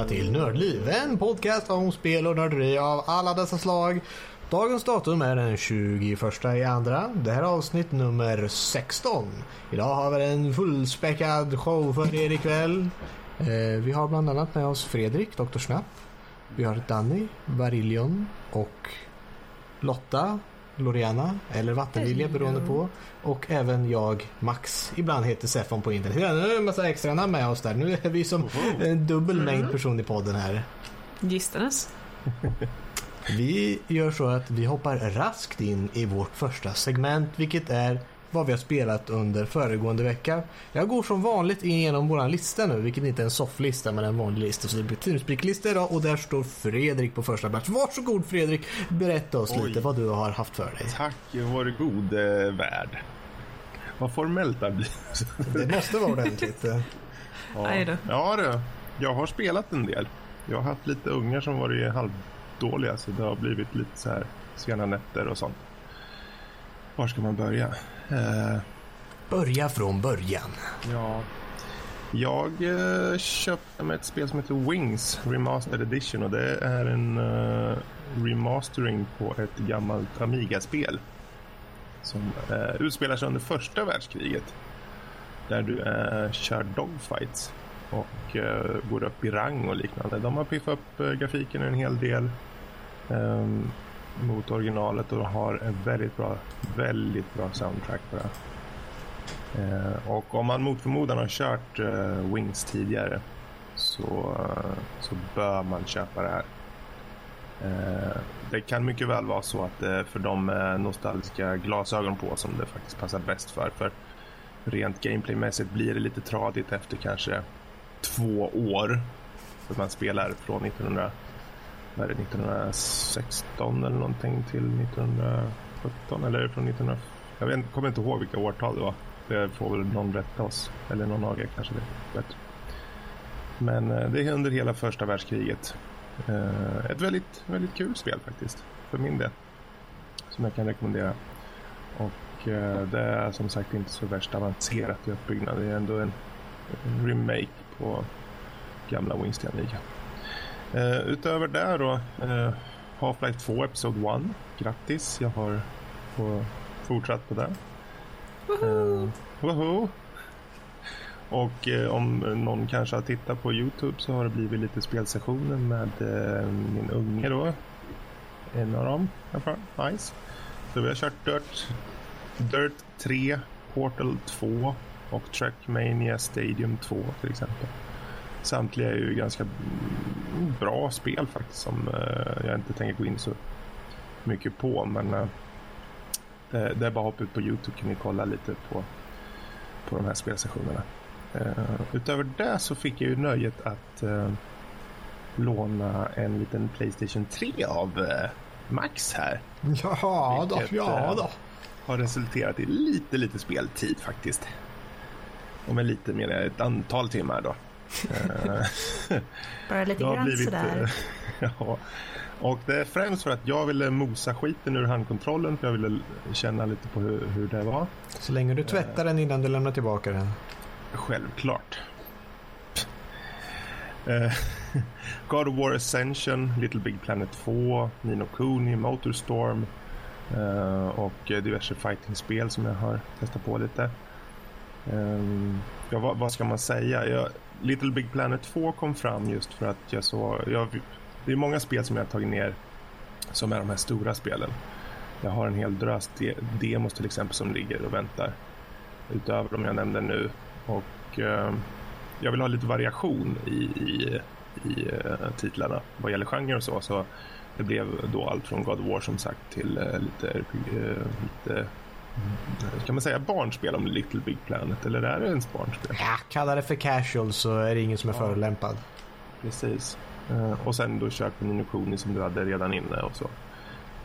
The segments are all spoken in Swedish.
välkomna till Nördliv, en podcast om spel och nörderi av alla dessa slag. Dagens datum är den 21 i andra. Det här är avsnitt nummer 16. Idag har vi en fullspäckad show för er ikväll. Eh, vi har bland annat med oss Fredrik, Dr. Snapp. Vi har Danny, Varillion och Lotta, Loriana eller Vattenvilja beroende på. Och även jag, Max. Ibland heter Sefon på internet. Nu är det en massa extra namn med oss där. Nu är vi som en dubbel mängd person i podden här. Gistanes. Vi gör så att vi hoppar raskt in i vårt första segment, vilket är vad vi har spelat under föregående vecka. Jag går som vanligt igenom vår lista nu, vilket inte är en sofflista men en vanlig lista. Så det blir Teamspeak-lista idag och där står Fredrik på första plats. Varsågod Fredrik, berätta oss Oj. lite vad du har haft för dig. Tack vare gode värld. Vad formellt det blir. Det måste vara ordentligt. Ja, ja du. Jag har spelat en del. Jag har haft lite ungar som varit halvdåliga så det har blivit lite så här sena nätter och sånt. Var ska man börja? Börja från början. ja. Jag eh, köpte mig ett spel som heter Wings Remastered Edition och det är en eh, remastering på ett gammalt Amiga-spel. Som eh, utspelar sig under första världskriget. Där du eh, kör dogfights och eh, går upp i rang och liknande. De har piffat upp eh, grafiken en hel del ehm, Mm. mot originalet och har en väldigt bra, väldigt bra soundtrack på det. Eh, och om man mot förmodan har kört eh, Wings tidigare så, eh, så bör man köpa det här. Eh, det kan mycket väl vara så att det för de eh, nostalgiska glasögon på som det faktiskt passar bäst för. För rent gameplaymässigt blir det lite tradigt efter kanske två år. För att man spelar från 1900, vad är det, 1916 eller någonting till 1917 eller från 1900. Jag vet, kommer inte ihåg vilka årtal det var. Det får väl någon rätta oss. Eller någon av er kanske vet bättre. Men eh, det är under hela första världskriget. Eh, ett väldigt, väldigt kul spel faktiskt. För min del. Som jag kan rekommendera. Och eh, det är som sagt inte så värst avancerat i uppbyggnad. Det är ändå en, remake på gamla Wings till Eh, utöver det då. Eh, Half-Life 2 Episode 1. Grattis, jag har fortsatt på det. Uh, woho! Och eh, om någon kanske har tittat på Youtube så har det blivit lite spelsessioner med eh, min unge då. En av dem i alla fall. Nice. Så vi har kört Dirt, Dirt 3, Portal 2 och Trackmania Stadium 2 till exempel. Samtliga är ju ganska bra spel faktiskt som eh, jag inte tänker gå in så mycket på. Men eh, det, det är bara att hoppa ut på Youtube kan ni kolla lite på, på de här spelsessionerna. Uh, utöver det så fick jag ju nöjet att uh, låna en liten Playstation 3 av uh, Max här. Jaha då, Vilket, ja eh, då. Har resulterat i lite, lite speltid faktiskt. Och med lite mer ett antal timmar då. Eh, Bara lite grann blivit, sådär. eh, ja. Och det är främst för att jag ville mosa skiten ur handkontrollen. För jag ville känna lite på hur, hur det var. Så länge du tvättar den innan du lämnar tillbaka den. Självklart. Eh, God of War Ascension, Little Big Planet 2, Nino Kuni, Motorstorm eh, och eh, diverse fightingspel som jag har testat på lite. Ehm, ja, vad, vad ska man säga? Jag, Little Big Planet 2 kom fram just för att jag såg... Jag, det är många spel som jag har tagit ner som är de här stora spelen. Jag har en hel drös de, demos till exempel som ligger och väntar. Utöver de jag nämnde nu. Och eh, jag vill ha lite variation i, i, i eh, titlarna vad gäller genre och så. Så det blev då allt från God of War som sagt till eh, lite, eh, lite kan man säga barnspel om Little Big Planet eller är det ens barnspel? Ja, kalla det för casual så är det ingen som är förolämpad. Precis. Eh, och sen då kört på Nino Kuni som du hade redan inne och så.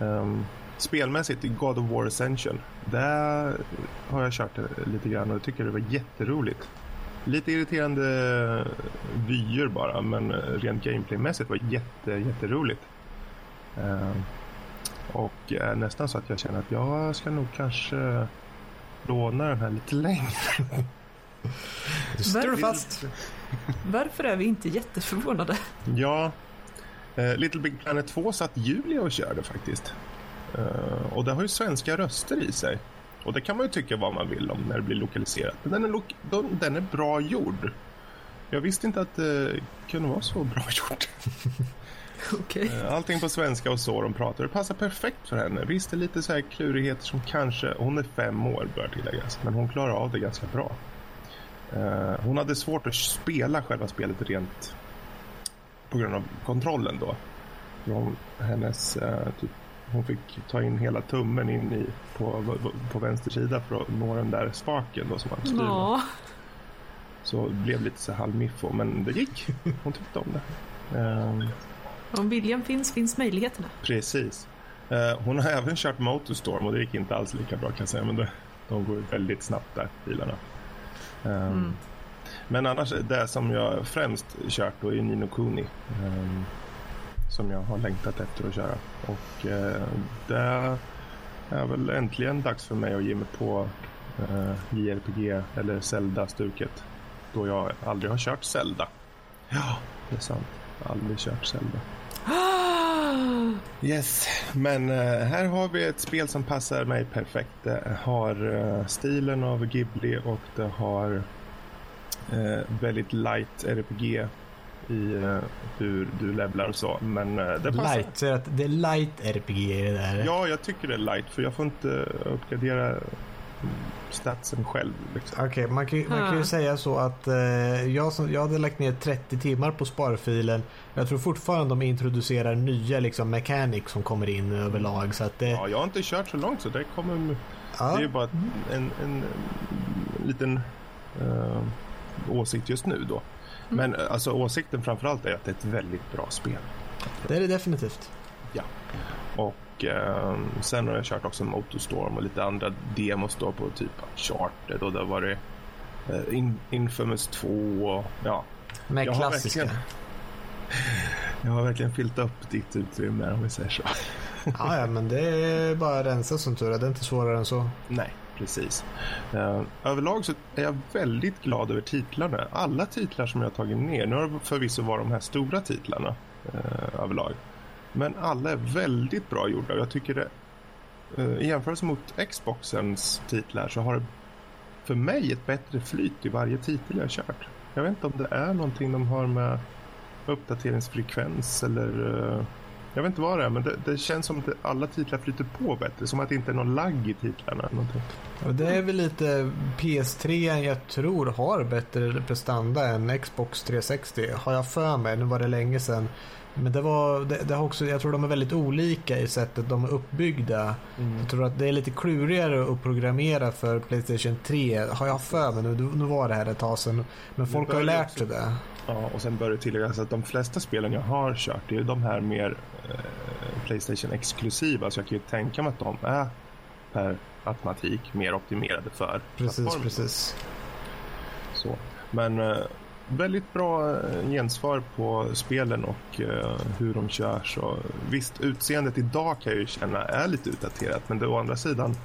Um, spelmässigt i God of War Ascension. Där har jag kört det lite grann och tycker det var jätteroligt. Lite irriterande vyer bara men rent gameplaymässigt var jätte, jätteroligt. Um, och är nästan så att jag känner att jag ska nog kanske låna den här lite längre. Du står fast. Varför är vi inte jätteförvånade? Ja, eh, Little Big Planet 2 satt Julia och körde faktiskt. Eh, och det har ju svenska röster i sig. Och det kan man ju tycka vad man vill om när det blir lokaliserat. Men den är, lo den är bra gjord. Jag visste inte att det kunde vara så bra gjort. Okej. Eh, Allting på svenska och så de pratar. Det passar perfekt för henne. Visst, det är lite så här klurigheter som kanske... Hon är fem år bör tilläggas. Men hon klarar av det ganska bra. Eh, Hon hade svårt att spela själva spelet rent på grund av kontrollen då. Hon, hennes, eh, typ, hon fick ta in hela tummen in i, på, på vänster sida för att nå den där spaken då som man styr. Ja. Så det blev lite så halvmiffo, men det gick. Hon tyckte om det. Ehm, Om viljan finns, finns möjligheterna. Precis. Eh, hon har även kört Motorstorm och det gick inte alls lika bra kan jag säga. Men det, de går ju väldigt snabbt där, bilarna. Um, Men annars, det som jag främst kört då är Nino Kuni. Um, som jag har längtat efter att köra. Och uh, det är väl äntligen dags för mig att ge mig på uh, JRPG eller Zelda-stuket. Då jag aldrig har kört Zelda. Ja, det är sant. Aldrig kört Zelda. Yes, men uh, här har vi ett spel som passar mig perfekt. Det har uh, stilen av Ghibli och det har uh, väldigt light RPG i hur du levlar och så. Men det passar. Light, så att det är light RPG i det där. Ja, jag tycker det är light för jag får inte uppgradera statsen själv. Liksom. Okej, man, kan, ju- man kan ju säga så att eh, jag, som, jag hade lagt ner 30 timmar på sparfilen. Jag tror fortfarande de introducerar nya liksom, mechanics som kommer in överlag. Så att det, Ja, jag har inte kört så långt så det kommer... ja, Det är ju bara en, en, en liten eh, åsikt just nu då. Men eh, alltså åsikten framförallt är att det är ett väldigt bra spel. det är det definitivt. Och eh, sen har jag kört också Motorstorm och lite andra demos då på typ Charted och det var det eh, In- Infamous 2 och ja. Med Jag har klassiska. verkligen- Jag har verkligen fyllt upp ditt utrymme om vi säger så. Ja, ja, men det är bara att rensa som tur är. Det är inte svårare än så. Nej, precis. Eh, överlag så är jag väldigt glad över titlarna. Alla titlar som jag har tagit ner, nu har det förvisso varit de här stora titlarna eh, överlag. Men alla är väldigt bra gjorda och jag tycker det eh, i jämförelse mot Xboxens titlar så har det för mig ett bättre flyt i varje titel jag kört. Jag vet inte om det är någonting de har med uppdateringsfrekvens eller eh, jag vet inte vad det är men det, det känns som att alla titlar flyter på bättre. Som att det inte är någon lagg i titlarna. Någonting. Det är väl lite PS3 jag tror har bättre prestanda än Xbox 360. Har jag för mig. Nu var det länge sedan. Men det var, det, det har också, jag tror de är väldigt olika i sättet de är uppbyggda. Jag tror att det är lite klurigare att programmera för Playstation 3. Har jag för mig nu. Nu var det här ett tag sedan. Men folk har lärt sig det. Ja, och sen bör det tilläggas att de flesta spelen jag har kört det är de här mer eh, Playstation exklusiva. Så jag kan ju tänka mig att de är per automatik mer optimerade för Precis, precis. Så. Men eh, väldigt bra eh, gensvar på spelen och eh, hur de körs. Och, visst, utseendet idag kan jag ju känna är lite utdaterat. Men det, å andra sidan,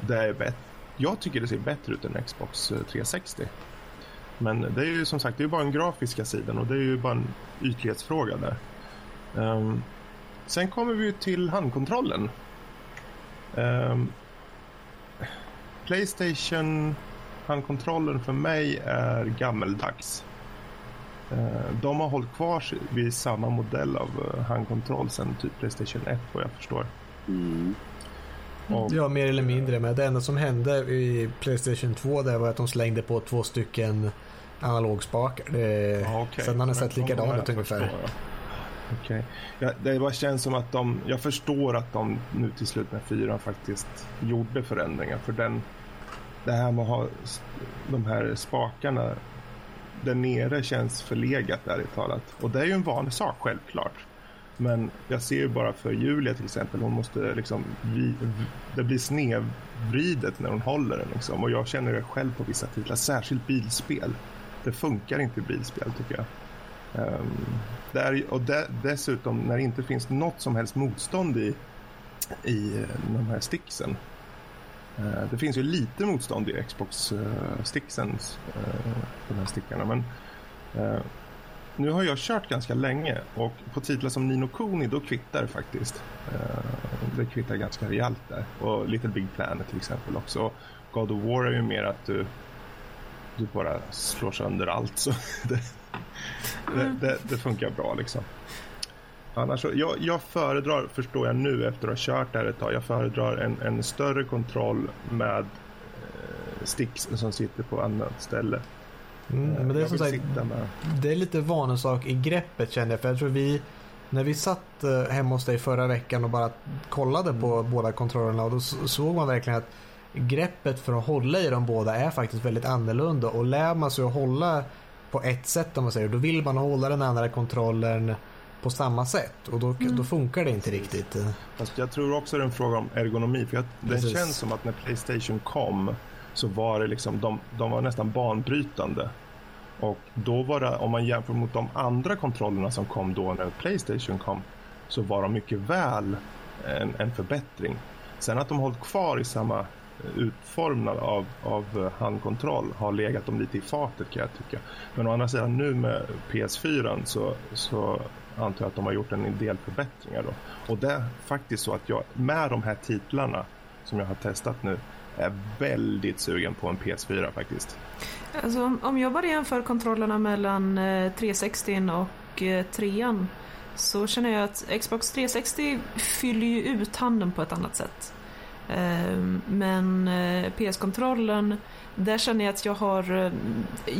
det är bättre. Jag tycker det ser bättre ut än Xbox eh, 360. Men det är ju som sagt det är bara den grafiska sidan och det är ju bara en ytlighetsfråga där. Um, sen kommer vi till handkontrollen. Um, Playstation handkontrollen för mig är gammeldags. Eh, De har hållit kvar sig vid samma modell av eh, handkontroll sedan typ Playstation 1 vad jag förstår. Och, Ja, mer eller mindre. Men det enda som hände i Playstation 2 där var att de slängde på två stycken analogspakar. Det, Ja, okej. Sen har den sett likadan ut ungefär. Okej. Ja, det bara känns som att de, jag förstår att de nu till slut med fyran faktiskt gjorde förändringar. För den, det här med att ha de här spakarna där nere känns förlegat ärligt talat. Och det är ju en vanlig sak självklart. Men jag ser ju bara för Julia till exempel, hon måste liksom, vi, det blir snedvridet när hon håller den liksom. Och jag känner det själv på vissa titlar, särskilt bilspel. Det funkar inte i bilspel tycker jag. Ehm, um, där, och de, dessutom när det inte finns något som helst motstånd i, i eh, de här sticksen. Eh, det finns ju lite motstånd i Xbox-sticksens, sticksen, eh, de här stickarna. Men eh, nu har jag kört ganska länge och på titlar som Nino Kuni då kvittar det faktiskt. Det kvittar ganska rejält där. Och Little Big Planet till exempel också. God of War är ju mer att du, du bara slår sönder allt. Så det, det, det, det funkar bra liksom. Annars, jag, jag föredrar, förstår jag nu efter att ha kört det här ett tag, jag föredrar en, en större kontroll med eh, sticks som sitter på annat ställe. Mm, men det är som sagt, det är lite vanesak i greppet känner jag. För jag tror vi, när vi satt eh, hemma hos dig förra veckan och bara kollade på båda kontrollerna och då såg man verkligen att greppet för att hålla i de båda är faktiskt väldigt annorlunda. Och lär man sig att hålla på ett sätt om man säger, då vill man hålla den andra kontrollen på samma sätt och då, då funkar det inte riktigt. Fast jag tror också det är en fråga om ergonomi. För jag, det Precis. känns som att när Playstation kom så var det liksom, de, de var nästan banbrytande. Och då var det, om man jämför mot de andra kontrollerna som kom då när Playstation kom, så var de mycket väl en, en förbättring. Sen att de hållit kvar i samma eh, utformning av, av eh, handkontroll har legat dem lite i fatet kan jag tycka. Men å andra sidan nu med PS4 så, så antar jag att de har gjort en del förbättringar då. Och det är faktiskt så att jag med de här titlarna som jag har testat nu är väldigt sugen på en PS4 faktiskt. Alltså, om, jag bara jämför kontrollerna mellan eh, 360 och eh, 3 så känner jag att Xbox 360 fyller ju ut handen på ett annat sätt. Ehm, men eh, PS-kontrollen, där känner jag att jag har... Eh,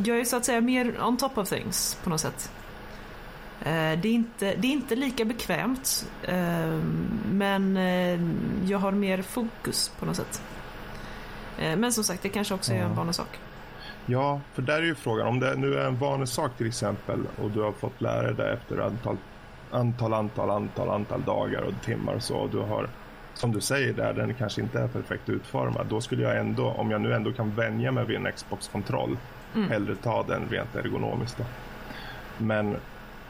jag är så att säga mer on top of things på något sätt. Eh, Det är inte, det är inte lika bekvämt, ehm, men eh, jag har mer fokus på något sätt. Eh, Men som sagt, det kanske också är en vanesak. Ja, för där är ju frågan om det nu är en vanesak till exempel och du har fått lära dig efter antal, antal, antal, antal, antal dagar och timmar och så och du har som du säger där, den kanske inte är perfekt utformad. Då skulle jag ändå, om jag nu ändå kan vänja mig vid en Xbox-kontroll, hellre ta den rent ergonomiskt. Då. Men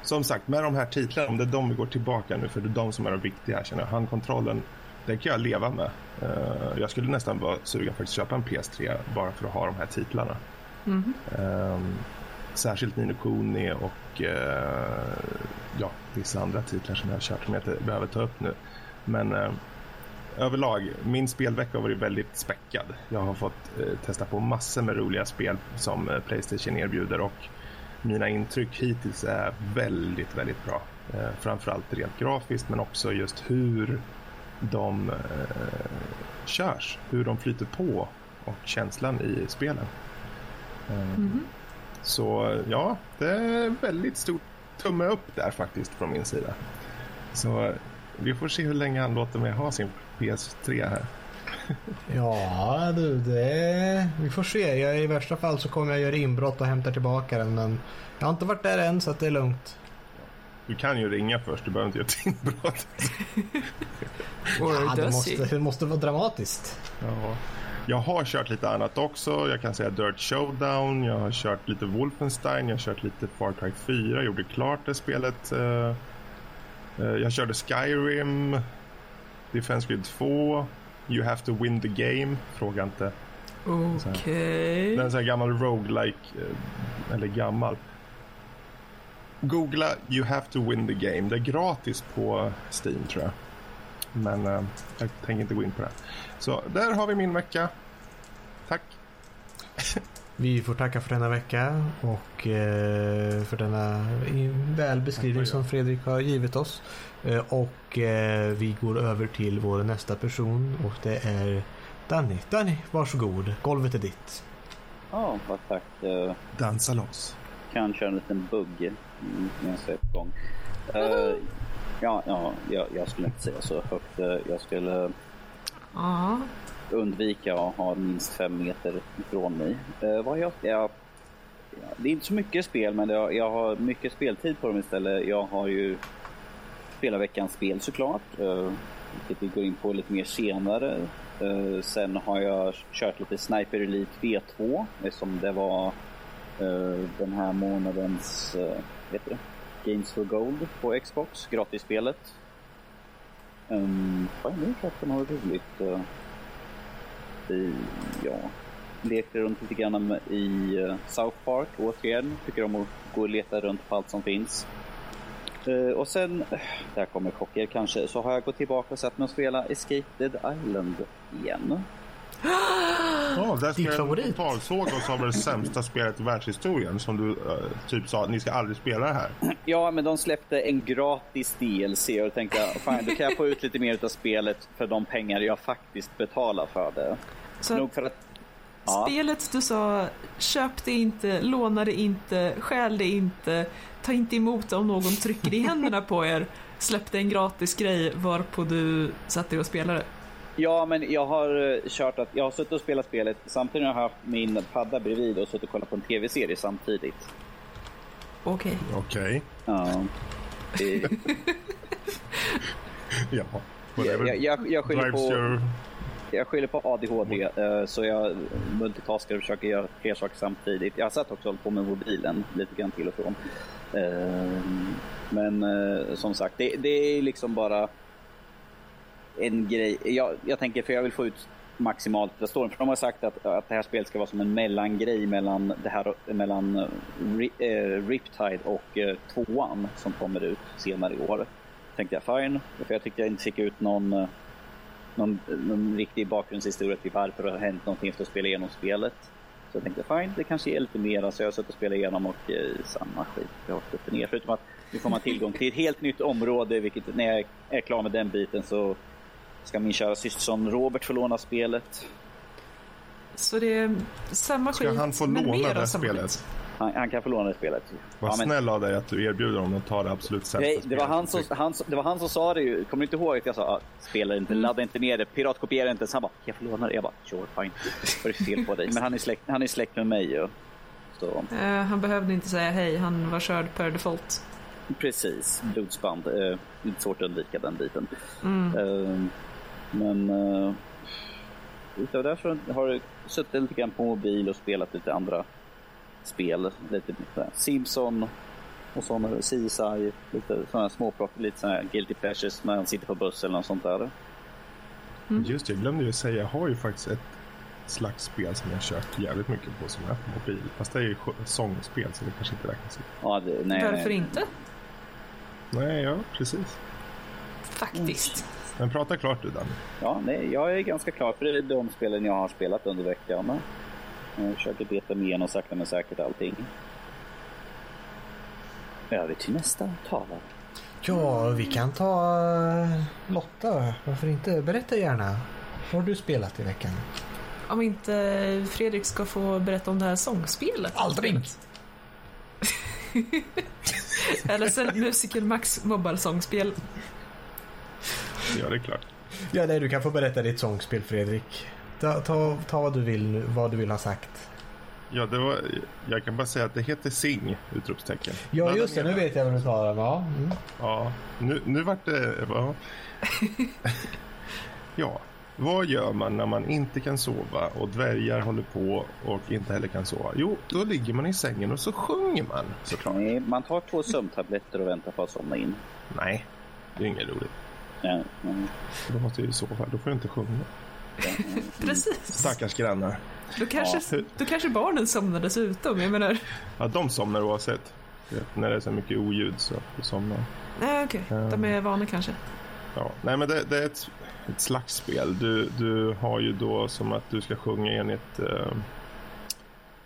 som sagt, med de här titlarna, om det är de vi går tillbaka nu, för det är de som är de viktiga här, känner jag. Handkontrollen, den kan jag leva med. Eh, jag skulle nästan vara sugen för att köpa en PS3 bara för att ha de här titlarna. Ehm, särskilt Nino Kuni och eh, ja, vissa andra titlar som jag har kört som jag inte behöver ta upp nu. Men eh, överlag, min spelvecka har varit väldigt späckad. Jag har fått testa på massor med roliga spel som Playstation erbjuder och mina intryck hittills är väldigt, väldigt bra. Eh, framförallt rent grafiskt men också just hur de eh, körs, hur de flyter på och känslan i spelen. Eh, Så ja, det är väldigt stort tumme upp där faktiskt från min sida. Så vi får se hur länge han låter mig ha sin PS3 här. Ja du, det... vi får se. Jag, I värsta fall så kommer jag göra inbrott och hämta tillbaka den men jag har inte varit där än så att det är lugnt. Du kan ju ringa först, du behöver inte göra ett inbrott. Ja, det, måste, det måste vara dramatiskt. Ja. Jag har kört lite annat också. Jag kan säga Dirt Showdown. Jag har kört lite Wolfenstein. Jag har kört lite Far Cry 4. Jag gjorde klart det spelet. Eh, eh, Jag körde Skyrim. Defense Grid 2. You have to win the game. Fråga inte. Okej. Det är en sån här gammal roguelike. eh, Eller gammal. Googla You have to win the game. Det är gratis på Steam tror jag. Men eh, jag tänker inte gå in på det. Så där har vi min vecka. Tack. Vi får tacka för denna vecka och eh, för denna i- väl beskrivning som Fredrik har givit oss. Eh, och eh, vi går över till vår nästa person och det är Danny. Danny, varsågod. Golvet är ditt. Ja, vad tack. Eh, Dansa loss. kan köra en liten bugg mm, jag gång. Eh, ja, ja jag, jag skulle inte säga så högt. Jag skulle Ja. undvika att ha minst fem meter ifrån mig. Eh, vad jag, jag, ja, det är inte så mycket spel, men jag, jag har mycket speltid på dem istället. Jag har ju Spelarveckans spel såklart, eh, vilket vi går in på lite mer senare. Eh, sen har jag kört lite Sniper Elite V2, eftersom det var eh, den här månadens eh, heter det? Games for Gold på Xbox, gratisspelet. Ehm, um, vad har jag mer kört roligt? Uh, i, ja, lekte runt lite grann i South Park återigen. Tycker om att gå och leta runt på allt som finns. Eh, och sen, där kommer chocker kanske, så har jag gått tillbaka och satt mig och spela Escape Dead Island igen. Ja, där Din ska favorit. jag totalsåg oss av det sämsta spelet i världshistorien som du eh, typ sa, ni ska aldrig spela det här. Ja, men de släppte en gratis DLC och då tänkte jag, fan, då kan jag få ut lite mer av spelet för de pengar jag faktiskt betalar för det. Så Nog för att... Ja, spelet du sa, köp det inte, låna det inte, stjäl det inte, ta inte emot om någon trycker i händerna på er, släppte en gratis grej varpå du satte dig och spelade. ja, men jag har eh, kört att jag har suttit och spelat spelet samtidigt har jag haft min padda bredvid och suttit och kollat på en tv-serie samtidigt. Okej. Okej. Ja. Det- Ja. Jag, jag, jag, jag, skyller på, your... jag skyller på ADHD, eh, så jag multitaskar och försöker göra fler saker samtidigt. Jag har satt också hållit på med mobilen lite grann till och från. Eh, men eh, som sagt, det, det är liksom bara en grej. Jag, jag tänker, för jag vill få ut maximalt av storyn. För de har sagt att, att det här spelet ska vara som en mellangrej mellan, det här, mellan eh, Ri- eh, Riptide och eh, tvåan som kommer ut senare i år. Tänkte jag fine, för jag tyckte jag inte fick ut någon, någon, någon riktig bakgrundshistoria till varför det har hänt någonting efter att spela igenom spelet. Så jag tänkte fine, det kanske ger lite mer. Så jag har suttit och spelat igenom och eh, samma skit rakt upp och ner. Förutom att nu får man tillgång till ett helt nytt område, vilket när jag är klar med den biten så ska min kära systerson Robert få låna spelet. Så det är samma Ska skit, han få låna det spelet? skit. Han, han kan få låna det spelet. Vad Ja, men- snäll av dig att du erbjuder honom att ta det absolut sämsta Nej, det var, spelet. han som, han, det var han som sa det ju. Kommer du inte ihåg att jag sa ah, spela inte, ladda inte ner det, piratkopiera inte. Så han bara, kan jag få låna det? Jag bara, sure fine. Vad är det fel på dig? Men han är släkt, han är släkt med mig ju. Så Eh, han behövde inte säga hej, han var körd per default. precis, blodsband. Eh, lite svårt att undvika den biten. Mm. Eh, men uh, utav det så har jag suttit lite grann på mobil och spelat lite andra spel. Lite Simpson och sådana, CSI, lite sådana småplock, lite sådana här guilty pleasures när han sitter på buss eller något sånt där. Just det, jag glömde ju säga. Jag har ju faktiskt ett slags spel som jag kört jävligt mycket på som är på mobil. Fast det är ju sångspel så det kanske inte räknas. Ja, det, nej, Varför nej. inte? Nej, ja, precis. Faktiskt. Men prata klart du Danny. Ja, nej, jag är ganska klar för det är de spelen jag har spelat under veckan. Jag försöker beta mig igenom sakta men säkert allting. Över till nästa talare. Ja, vi kan ta eh, Lotta. Varför inte? Berätta gärna. Vad har du spelat i veckan? Om inte Fredrik ska få berätta om det här sångspelet. Aldrig! Eller sen Musical Max Mobile-sångspel. Ja, det är klart. Ja, nej, du kan få berätta ditt sångspel Fredrik. Ta, ta, ta vad du vill nu, vad du vill ha sagt. Ja, det var, jag kan bara säga att det heter Sing! Utropstecken. Ja, Ladda just det. Nu vet jag vad du talar om. Ja. Mm. Ja, nu, nu vart det... Ja. ja, vad gör man när man inte kan sova och dvärgar håller på och inte heller kan sova? Jo, då ligger man i sängen och så sjunger man såklart. Nej, man tar två sömntabletter och väntar på att somna in. Nej, det är inget roligt. Ja, ja. Då måste jag så fall, då får jag inte sjunga. Precis. Stackars grannar. Då kanske, Ja. då kanske barnen somnar dessutom. Jag menar... Ja, de somnar oavsett. När det är så mycket oljud så somnar Nej, okej. De är vana kanske. Ja, nej men det, det är ett, ett slags spel. Du, du har ju då som att du ska sjunga enligt, eh,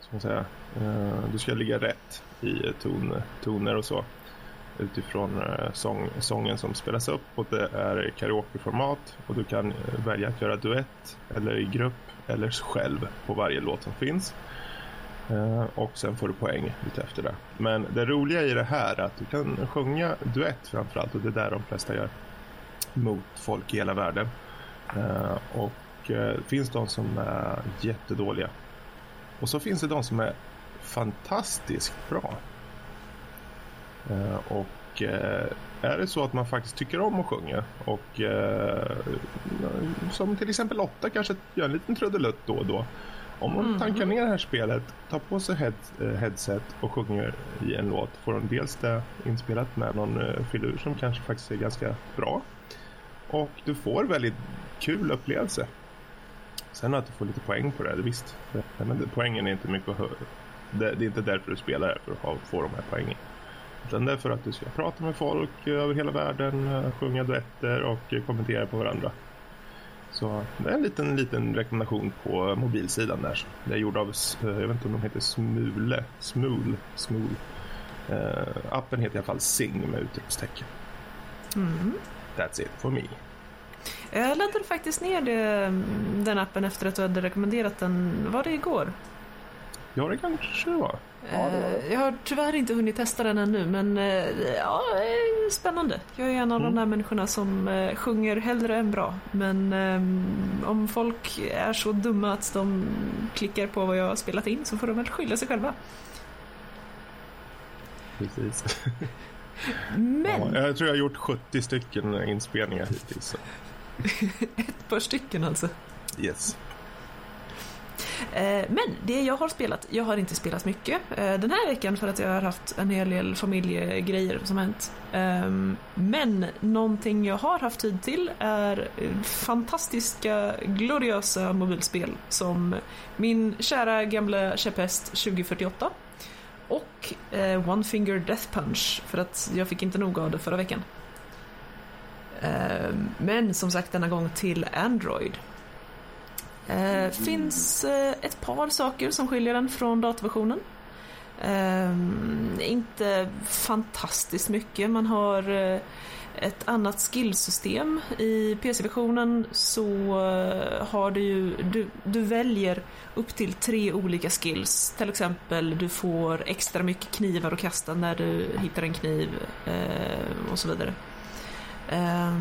ska man säga, eh, du ska ligga rätt i ton, toner och så utifrån eh, sång, sången som spelas upp och det är karaokeformat och du kan eh, välja att göra duett eller i grupp eller själv på varje låt som finns. Eh, och sen får du poäng utefter det. Men det roliga i det här är att du kan sjunga duett framförallt och det är där de flesta gör mot folk i hela världen. Och det finns de som är jättedåliga. Och så finns det de som är fantastiskt bra. Eh, och eh, är det så att man faktiskt tycker om att sjunga och eh, som till exempel Lotta kanske gör en liten trudelutt då och då. Om hon tankar ner det här spelet, tar på sig head, headset och sjunger i en låt får hon dels det inspelat med någon filur som kanske faktiskt är ganska bra. Och du får väldigt kul upplevelse. Sen att du får lite poäng på det, visst. Men poängen är inte mycket att hö- Det, är inte därför du spelar det, för att få de här poängen. Är för att du ska prata med folk över hela världen, eh, sjunga duetter och eh, kommentera på varandra. Så det är en liten, liten rekommendation på mobilsidan där. Det är gjord av, eh, jag vet inte om de heter Smule, Smule, Smule. Eh, appen heter i alla fall Sing med utropstecken. Mm. That's it for me. Jag laddade faktiskt ner det, den appen efter att du hade rekommenderat den. Var det igår? Ja, det kanske det var. Eh, Jag har tyvärr inte hunnit testa den ännu men eh, ja, eh, spännande. Jag är en av de Mm. där människorna som sjunger hellre än bra. Men om folk är så dumma att de klickar på vad jag har spelat in så får de väl skylla sig själva. Precis. Men Ja, jag tror jag har gjort 70 stycken inspelningar hittills. Så. ett par stycken alltså. Yes. Eh, men det jag har spelat, jag har inte spelat mycket eh, den här veckan för att jag har haft en hel del familjegrejer som hänt. Ehm, men någonting jag har haft tid till är fantastiska, gloriösa mobilspel som min kära gamla käpphäst 2048 och eh, One Finger Death Punch för att jag fick inte nog av det förra veckan. Ehm, men som sagt denna gång till Android. Eh, finns eh, ett par saker som skiljer den från dataversionen. Ehm, inte fantastiskt mycket. Man har eh, ett annat skillsystem. I PC-versionen så eh, har du ju, du, du väljer upp till tre olika skills. Till exempel du får extra mycket knivar att kasta när du hittar en kniv eh, och så vidare. Eh,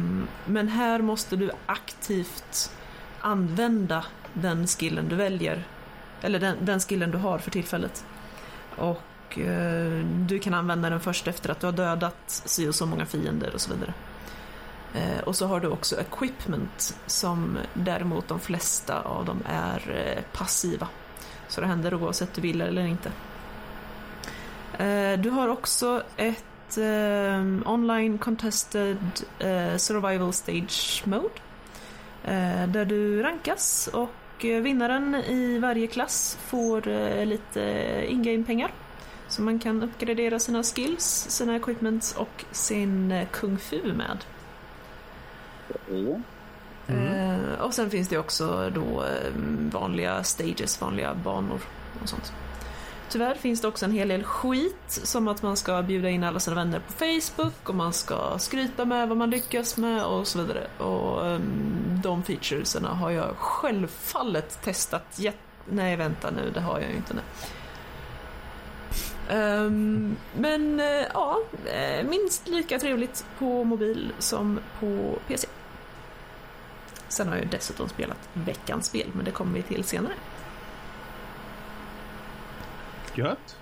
men här måste du aktivt använda den skillen du väljer. Eller den, den skillen du har för tillfället. Och eh, du kan använda den först efter att du har dödat si och så många fiender och så vidare. Eh, och så har du också equipment som däremot de flesta av dem är eh, passiva. Så det händer oavsett du vill eller inte. Eh, du har också ett eh, online contested eh, survival stage mode. Eh, där du rankas och eh, vinnaren i varje klass får eh, lite in-game-pengar. Så man kan uppgradera sina skills, sina equipments och sin kung fu med. Eh, och sen finns det också då vanliga stages, vanliga banor och sånt. Tyvärr finns det också en hel del skit som att man ska bjuda in alla sina vänner på Facebook och man ska skryta med vad man lyckas med och så vidare. Och um, de featureserna har jag självfallet testat jätte... Nej, vänta nu, det har jag ju inte. Nej. Um, men uh, ja, eh, minst lika trevligt på mobil som på PC. Sen har jag dessutom spelat veckans spel, men det kommer vi till senare. Gött.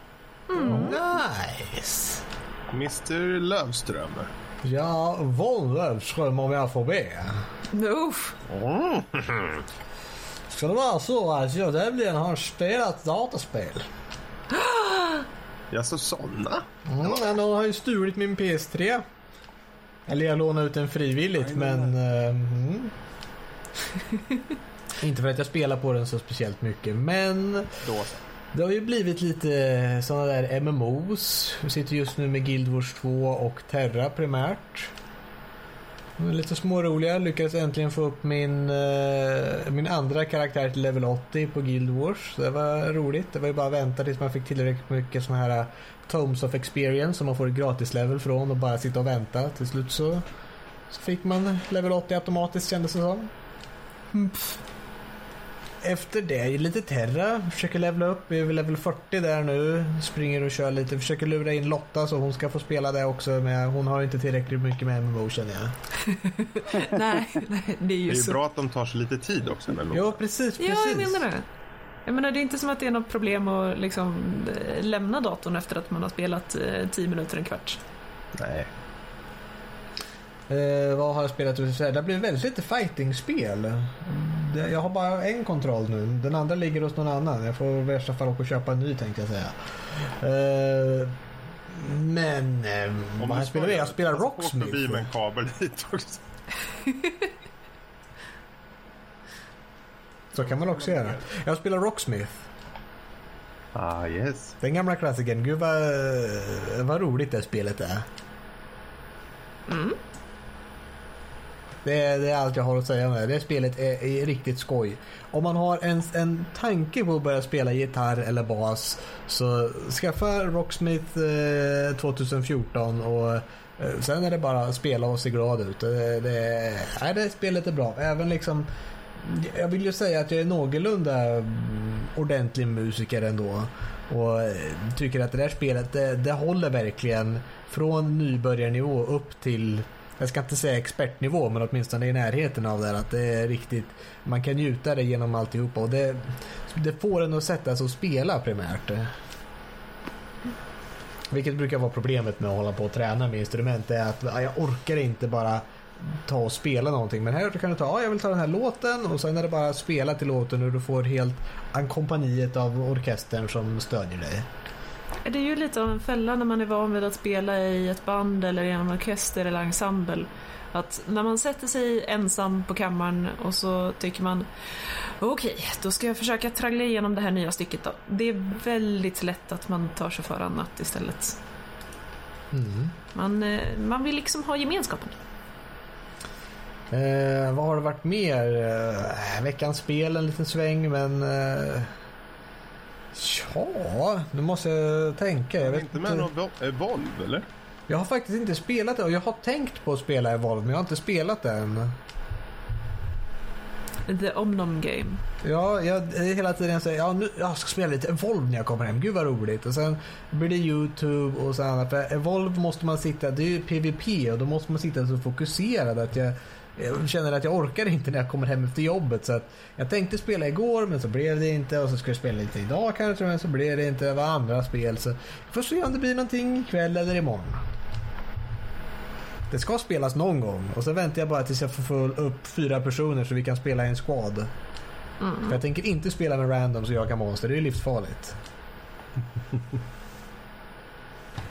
Nice! Mr Lövström. Ja, Von Löfström om jag får be. Uff, Ska det vara så att jag nämligen har spelat dataspel? Ja, så såna. Mm, men de har ju stulit min PS3. Eller jag lånade ut den frivilligt men... eh, mm. Inte för att jag spelar på den så speciellt mycket men Då så det har ju blivit lite eh, sådana där MMOs. Vi sitter just nu med Guild Wars 2 och Terra primärt. De är Lite småroliga. Lyckades äntligen få upp min, eh, min andra karaktär till level 80 på Guild Wars. Det var roligt. Det var ju bara att vänta tills man fick tillräckligt mycket såna här eh, Tomes of Experience som man får ett gratis level från och bara sitta och vänta. Till slut så, så fick man level 80 automatiskt kändes det som. Mm, efter det lite Terra, försöker levla upp, vi är väl level 40 där nu. Springer och kör lite, försöker lura in Lotta så hon ska få spela det också. Men hon har inte tillräckligt mycket med MMO känner jag. nej, nej, det är ju Det är ju så. bra att de tar sig lite tid också. Med Jo precis, precis. Ja, jag menar det. Jag menar, det är inte som att det är något problem att liksom eh, lämna datorn efter att man har spelat eh, 10 minuter, en kvart. Nej. Eh, vad har jag spelat? Det har blivit väldigt lite fighting-spel. Det- Jag har bara en kontroll nu. Den andra ligger hos någon annan. Jag får i värsta fall åka och köpa en ny tänkte jag säga. Eh, men eh, vad jag spelat med? Jag spelar på att förbi med Rocksmith. en kabel hit också. Så kan man också göra. Jag spelar Rocksmith. Ah, yes. Den gamla klassikern. Gud vad, vad roligt det spelet är. Det är, det är allt jag har att säga om det. Det spelet är, är riktigt skoj. Om man har en, en tanke på att börja spela gitarr eller bas så skaffa Rocksmith eh, 2014 och eh, sen är det bara att spela och se glad ut. Det, det, nej, det spelet är bra. Även liksom jag vill ju säga att jag är någorlunda mm, ordentlig musiker ändå. Och eh, tycker att det där spelet det, det håller verkligen från nybörjarnivå upp till jag ska inte säga expertnivå men åtminstone i närheten av det. Att det är riktigt, man kan njuta det genom alltihopa och det, det får en att sätta sig och spela primärt. Vilket brukar vara problemet med att hålla på och träna med instrument. Det är att jag orkar inte bara ta och spela någonting. Men här kan du ta, ja, jag vill ta den här låten och sen är det bara att spela till låten och du får helt ackompanjiet av orkestern som stödjer dig. Det är ju lite av en fälla när man är van vid att spela i ett band eller i en orkester eller ensemble. Att när man sätter sig ensam på kammaren och så tycker man okej, då ska jag försöka traggla igenom det här nya stycket då. Det är väldigt lätt att man tar sig för annat istället. Mm. Man, eh, man vill liksom ha gemenskapen. Eh, vad har det varit mer? Eh, veckans spel en liten sväng men... Eh, ja, nu måste jag tänka. Jag, vet inte med någon Evolve, eller? jag har faktiskt inte spelat det och jag har tänkt på att spela Evolve men jag har inte spelat det än. The Omnom Game. Ja, jag hela tiden säger ja, nu, jag ska spela lite Evolve när jag kommer hem. Gud vad roligt. Och sen blir det YouTube och så annat. För Evolve måste man sitta, det är ju PVP och då måste man sitta så fokuserad att jag, jag känner att jag orkar inte när jag kommer hem efter jobbet. Så att jag tänkte spela igår men så blev det inte och så ska jag spela lite idag kanske men så blev det inte. Det var andra spel så får se om det blir någonting ikväll eller imorgon. Det ska spelas någon gång och så väntar jag bara tills jag får få upp fyra personer så vi kan spela i en squad. För jag tänker inte spela med randoms och jaga monster, det är livsfarligt.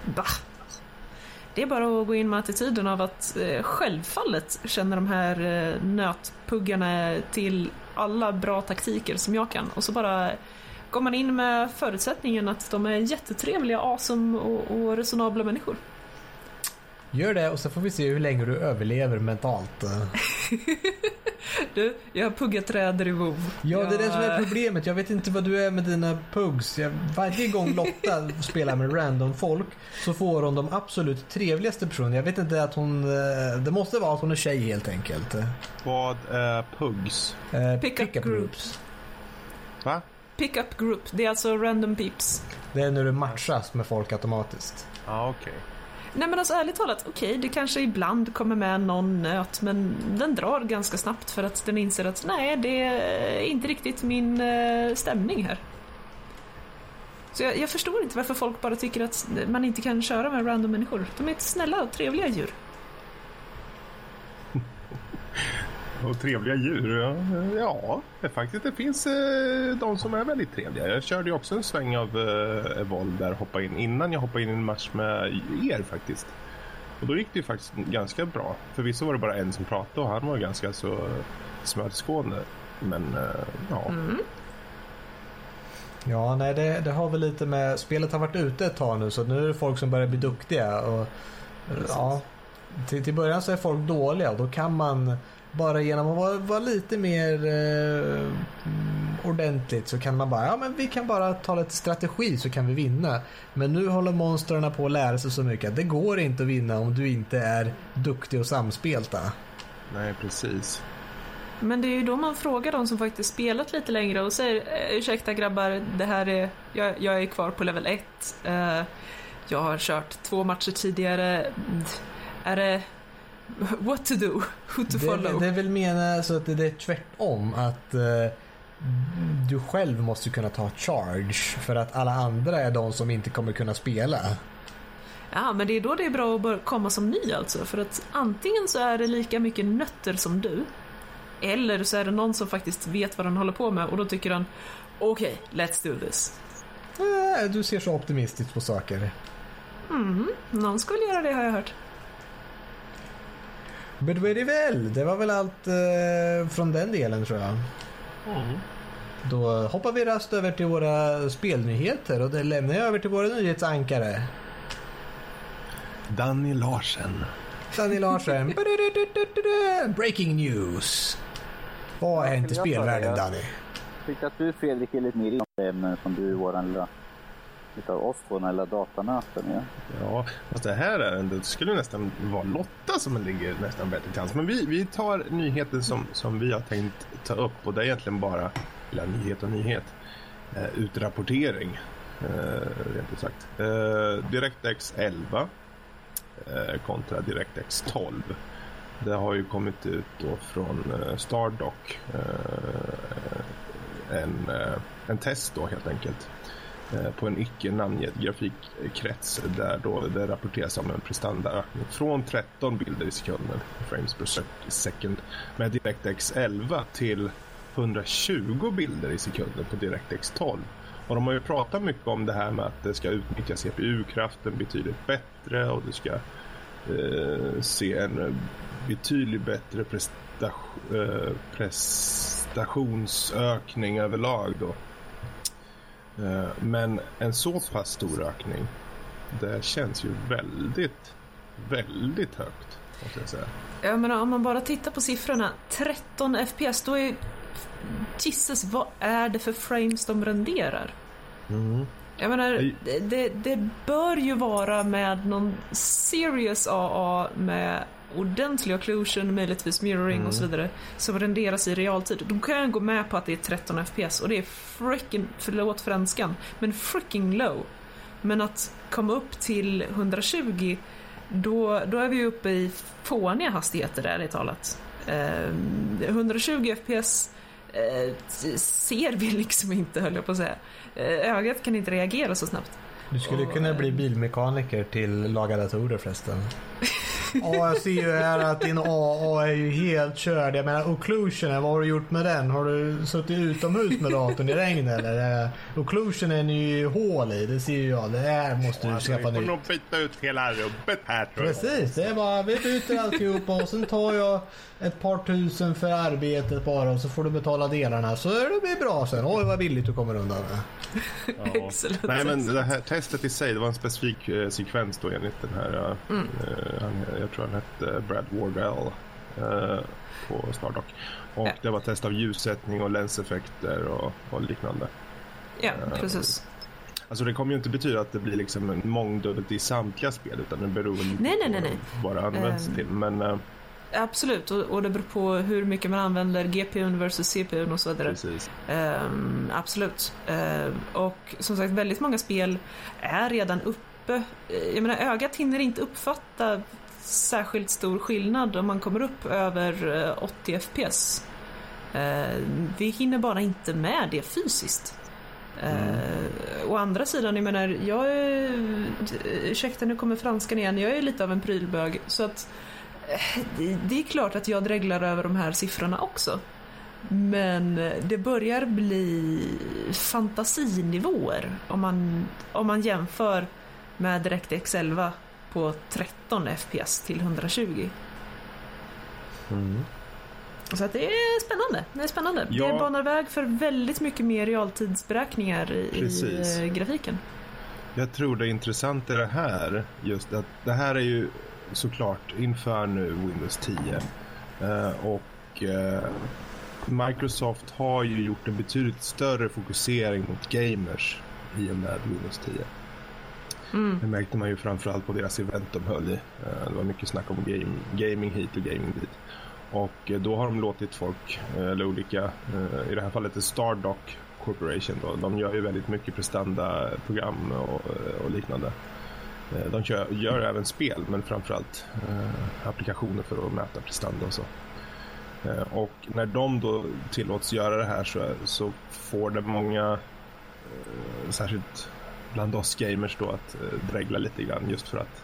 Bah. Det är bara att gå in med attityden av att eh, självfallet känner de här eh, nötpuggarna till alla bra taktiker som jag kan. Och så bara går man in med förutsättningen att de är jättetrevliga, awesome och, och resonabla människor. Gör det och så får vi se hur länge du överlever mentalt. Du, jag har puggat träder i WoW. Ja, det är det som är Jag- problemet. Jag vet inte vad du är med dina pugs. Jag, varje gång Lotta spelar med random folk så får hon de absolut trevligaste personerna. Jag vet inte att hon... eh, Det måste vara att hon är tjej helt enkelt. Vad är Pugs? Eh, Pick-up groups. Va? Pickup group, det är alltså random peeps. Det är när du matchas med folk automatiskt. Ja, okej. Nej men alltså ärligt talat, okej det kanske ibland kommer med någon nöt men den drar ganska snabbt för att den inser att nej det är inte riktigt min eh, stämning här. Så jag, jag förstår inte varför folk bara tycker att man inte kan köra med random människor. De är snälla och trevliga djur. Och trevliga djur. Ja, ja det faktiskt. Det finns eh, de som är väldigt trevliga. Jag körde ju också en sväng av eh, Evolve där hoppade in innan jag hoppade in i en match med er faktiskt. Och då gick det ju faktiskt ganska bra. Förvisso var det bara en som pratade och han var ganska så smörskådande. Men eh, ja, Ja, nej det, det har väl lite med... Spelet har varit ute ett tag nu så nu är det folk som börjar bli duktiga. Och, ja, till, till början så är folk dåliga och då kan man bara genom att vara, vara lite mer eh, ordentligt så kan man bara, ja men vi kan bara ta lite strategi så kan vi vinna. Men nu håller monstren på att lära sig så mycket att det går inte att vinna om du inte är duktig och samspelta. nej precis. Men det är ju då man frågar de som faktiskt spelat lite längre och säger "Eh, ursäkta grabbar, det här är, jag, jag är kvar på level 1. Eh, jag har kört två matcher tidigare. Mm, Är det what to do? Who to Det, follow? det är väl mena så att det, det är tvärtom att eh, du själv måste kunna ta charge för att alla andra är de som inte kommer kunna spela. Ja, men det är då det är bra att komma som ny alltså. För att antingen så är det lika mycket nötter som du. Eller så är det någon som faktiskt vet vad den håller på med och då tycker han okej, let's do this. Eh, Du ser så optimistiskt på saker. Mhm, någon skulle göra det har jag hört. Men då är det väl. Det var väl allt eh, från den delen tror jag. Då hoppar vi rast över till våra spelnyheter och det lämnar jag över till våra nyhetsankare. Danny Larsen. Danny Larsen. Breaking news. Vad har hänt i spelvärlden. Danny? Jag tycker att du Fredrik är lite mer inne som du är våran lilla utav oss två, den här datanöten. Ja. Ja, fast det här ärendet skulle nästan vara Lotta som ligger nästan bättre till hands. Men vi, vi tar nyheten som, som vi har tänkt ta upp och det är egentligen bara, eller nyhet och nyhet, eh, utrapportering. Eh, rent ut sagt. Eh, DirectX 11 eh, kontra DirectX 12. Det har ju kommit ut då från eh, Stardock. Eh, en, eh, en test då helt enkelt Eh, på en icke namngiven grafikkrets där då det rapporteras om en prestandaökning från 13 bilder i sekunden, frames per second, med DirectX 11 till 120 bilder i sekunden på DirectX 12. Och de har ju pratat mycket om det här med att det ska utnyttja CPU-kraften betydligt bättre och du ska eh, se en betydligt bättre prestation, eh, prestationsökning överlag då. Eh, Men en så pass stor ökning, det känns ju väldigt, väldigt högt. Måste jag säga. Jag menar, om man bara tittar på siffrorna, 13 FPS, då är... Jesus, vad är det för frames de renderar? Jag menar, det, det bör ju vara med någon serious AA med ordentlig occlusion, möjligtvis mirroring och så vidare, som renderas i realtid. Då kan jag gå med på att det är 13 FPS och det är freaking, förlåt franskan, men freaking low. Men att komma upp till 120, då, då är vi uppe i fåniga hastigheter ärligt talat. Ehm, 120 FPS eh, ser vi liksom inte höll jag på att säga. Eh, ögat kan inte reagera så snabbt. Du skulle Och, kunna eh, bli bilmekaniker till laga datorer förresten. Ja, jag ser ju här att din AA är ju helt körd. Jag menar occlusionen, vad har du gjort med den? Har du suttit utomhus med datorn i regn eller? Eh, Occlusionen är ju hål i, det ser ju jag. Det här måste du skaffa vi får nytt. nog byta ut hela rubbet här tror jag. Precis, det är bara vi byter alltihopa och sen tar jag ett par tusen för arbetet bara och så får du betala delarna så det blir bra sen. Oj vad billigt du kommer undan med. Ja. Nej men det här testet i sig, det var en specifik eh, sekvens då enligt den här, eh, Mm. eh, tror han hette Brad Wardell eh, på Stardock. Och Ja. det var test av ljussättning och länseffekter och, och liknande. Ja, precis. Alltså det kommer ju inte betyda att det blir liksom en mångdubbelt i samtliga spel utan det beror väl lite Nej, nej, på nej, vad nej. det används Ehm. till. Men eh, Absolut, och, och det beror på hur mycket man använder GPUn versus CPUn och så vidare. precis. Ehm, absolut. Ehm, och som sagt, väldigt många spel är redan uppe. Eh, Jag menar, ögat hinner inte uppfatta särskilt stor skillnad om man kommer upp över eh, 80 FPS. Eh, vi hinner bara inte med det fysiskt. Uh, å andra sidan, jag menar, jag är... Ursäkta, nu kommer franskan igen. Jag är lite av en prylbög. Så att det, det är klart att jag dreglar över de här siffrorna också. Men det börjar bli fantasinivåer om man, om man jämför med DirectX 11 på 13 FPS till 120. Mm. Så att det är spännande. Det är spännande. Ja. Det banar väg för väldigt mycket mer realtidsberäkningar i, Precis. eh, grafiken. Jag tror det är intressant i det här, just att det här är ju såklart inför nu Windows 10. Eh, och eh, Microsoft har ju gjort en betydligt större fokusering mot gamers i och med Windows 10. Mm. Det märkte man ju framförallt på deras event de höll i. Eh, det var mycket snack om game, gaming hit och gaming dit. Och eh, då har de låtit folk, eh, eller olika, i det här fallet är Stardock Corporation då, de gör ju väldigt mycket prestandaprogram och, och liknande. De kör, gör även spel, men framförallt eh, applikationer för att mäta prestanda och så. Eh, Och när de då tillåts göra det här så, så får det många, eh, särskilt bland oss gamers då, att eh, dregla lite grann just för att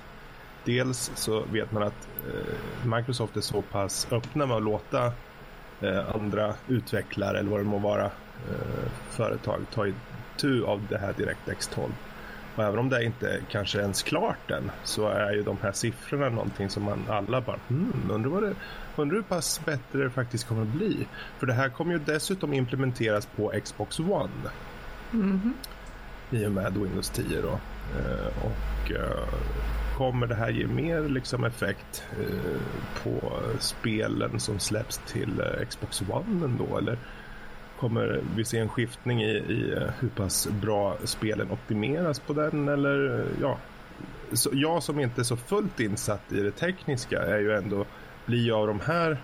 dels så vet man att eh, Microsoft är så pass öppna med att låta eh, andra utvecklare eller vad det må vara eh, företag ta itu av det här DirectX 12. Och även om det inte kanske ens klart än så är ju de här siffrorna någonting som man alla bara hmm, undrar, vad det, undrar hur pass bättre det faktiskt kommer att bli. För det här kommer ju dessutom implementeras på Xbox One. Mhm. I och med Windows 10 då. Eh, och eh, kommer det här ge mer liksom effekt eh, på spelen som släpps till eh, Xbox One ändå? Eller kommer vi se en skiftning i, i eh, hur pass bra spelen optimeras på den? Eller eh, ja, så jag som inte är så fullt insatt i det tekniska är ju ändå blir av de här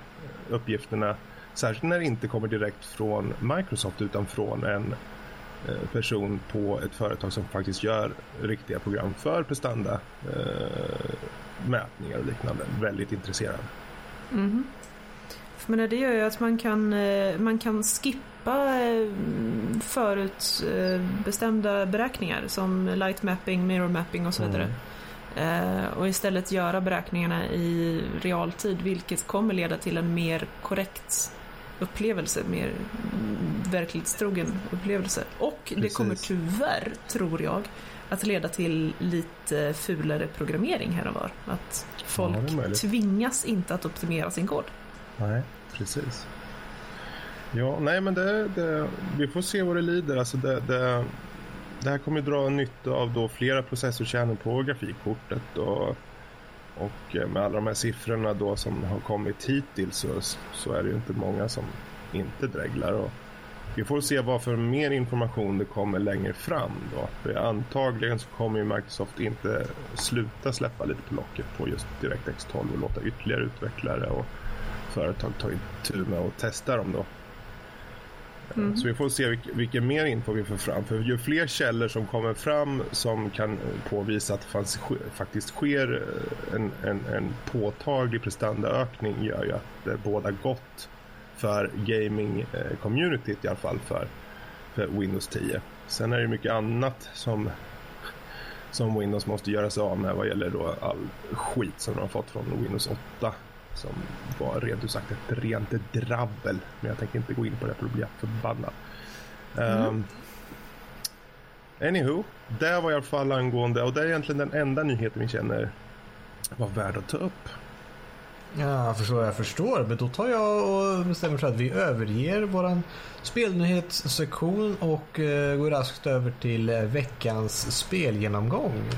uppgifterna särskilt när det inte kommer direkt från Microsoft utan från en person på ett företag som faktiskt gör riktiga program för prestanda eh, mätningar och liknande. Väldigt intresserad. För men det gör ju att man kan, eh, man kan skippa eh, förut eh, bestämda beräkningar som light mapping, mirror mapping och så vidare. Eh, Och istället göra beräkningarna i realtid vilket kommer leda till en mer korrekt upplevelse, mer mm, verklighetstrogen upplevelse. Och det Precis. kommer tyvärr, tror jag, att leda till lite fulare programmering här och var. Att folk Ja, det tvingas inte att optimera sin kod. Nej, precis. Ja, nej men det, det, vi får se vad det lider. Alltså det, det, det här kommer dra nytta av då flera processorkärnor på grafikkortet och, och med alla de här siffrorna då som har kommit hittills så, så är det ju inte många som inte dreglar. Och vi får se vad för mer information det kommer längre fram då. För antagligen så kommer ju Microsoft inte sluta släppa lite på locket på just DirectX 12 och låta ytterligare utvecklare och företag ta itu med och testa dem då. Mm. Så vi får se vilk- vilken mer info vi får fram. För ju fler källor som kommer fram som kan påvisa att det fanns, sk- faktiskt sker en, en, en påtaglig prestandaökning gör ju att det båda gott för gaming-communityt i alla fall för, för Windows 10. Sen är det mycket annat som, som Windows måste göra sig av med vad gäller då all skit som de har fått från Windows 8 som var rent ut sagt ett rent drabbel. Men jag tänker inte gå in på det för då blir jag förbannad. Um, anywho, det var i alla fall angående och det är egentligen den enda nyheten vi känner var värd att ta upp. Ja, jag förstår, jag förstår. Men då tar jag och bestämmer för att vi överger våran spelnyhetssektion och eh, går raskt över till eh, veckans spelgenomgång.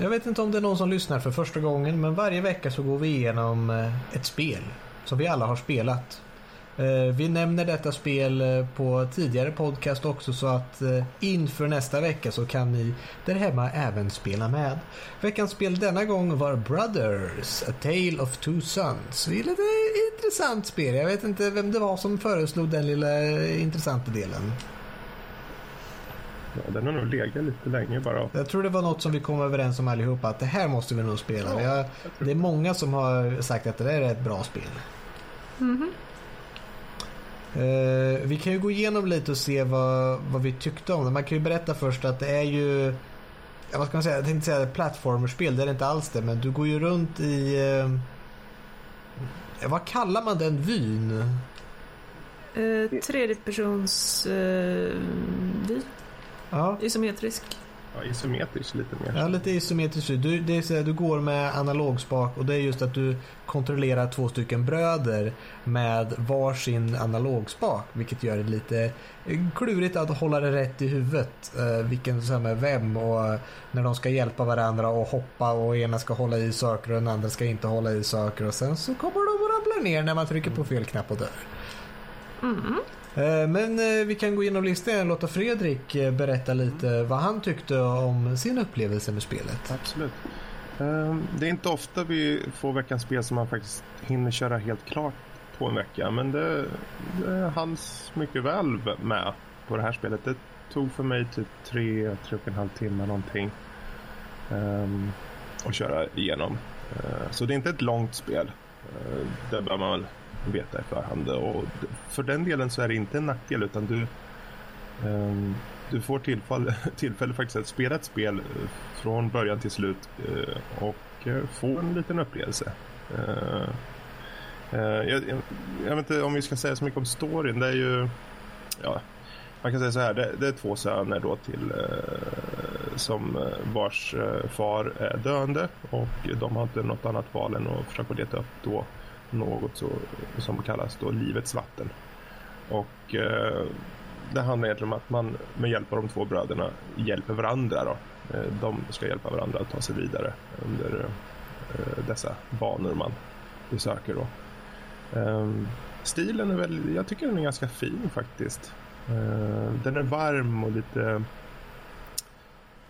Jag vet inte om det är någon som lyssnar för första gången, men varje vecka så går vi igenom eh, ett spel som vi alla har spelat. Eh, Vi nämner detta spel eh, på tidigare podcast också så att eh, inför nästa vecka så kan ni där hemma även spela med. Veckans spel denna gång var Brothers, A Tale of Two Sons. Det är lite intressant spel. Jag vet inte vem det var som föreslog den lilla intressanta delen. Ja, den har nog legat lite länge bara. Jag tror det var något som vi kom överens om allihopa att det här måste vi nog spela. Ja, Jag, det är många som har sagt att det där är ett bra spel. Mhm. Eh, vi kan ju gå igenom lite och se vad, vad vi tyckte om det. Man kan ju berätta först att det är ju ja, vad ska man säga? Jag tänkte säga plattformerspel, det är det inte alls det. Men du går ju runt i eh, vad kallar man den vyn? Eh, tredjepersons eh, vy, Ja, isometrisk. Ja, isometriskt lite mer. ja lite isometriskt. Du, det är så här, du går med analogspak och det är just att du kontrollerar två stycken bröder med varsin analogspak. Vilket gör det lite klurigt att hålla det rätt i huvudet. Eh, vilken som är vem och när de ska hjälpa varandra och hoppa och ena ska hålla i saker och den andra ska inte hålla i saker och sen så kommer de att ramla ner när man trycker på fel knapp och dör. Mm. Eh, men eh, vi kan gå igenom listan och låta Fredrik eh, berätta lite vad han tyckte om sin upplevelse med spelet. Absolut. Det är inte ofta vi får veckans spel som man faktiskt hinner köra helt klart på en vecka. Men det, det hanns mycket väl med på det här spelet. Det tog för mig typ tre, tre och en halv timme någonting um, att köra igenom. Så det är inte ett långt spel. Det bör man väl veta i förhand. Och för den delen så är det inte en nackdel utan du, um, du får tillfälle, tillfälle faktiskt att spela ett spel eh, från början till slut uh, och uh, få en liten upplevelse. Uh, jag, jag, jag, vet inte om vi ska säga så mycket om storyn. Det är ju, ja, man kan säga så här, det, det är två söner då till som vars far är döende och de har inte något annat val än att försöka leta upp då något så, som kallas då livets vatten. Och eh, det handlar egentligen om att man med hjälp av de två bröderna hjälper varandra. Då. Eh, de ska hjälpa varandra att ta sig vidare under eh, dessa banor man besöker. Då. Ehm, stilen är väl, jag tycker den är ganska fin faktiskt. Ehm, den är varm och lite,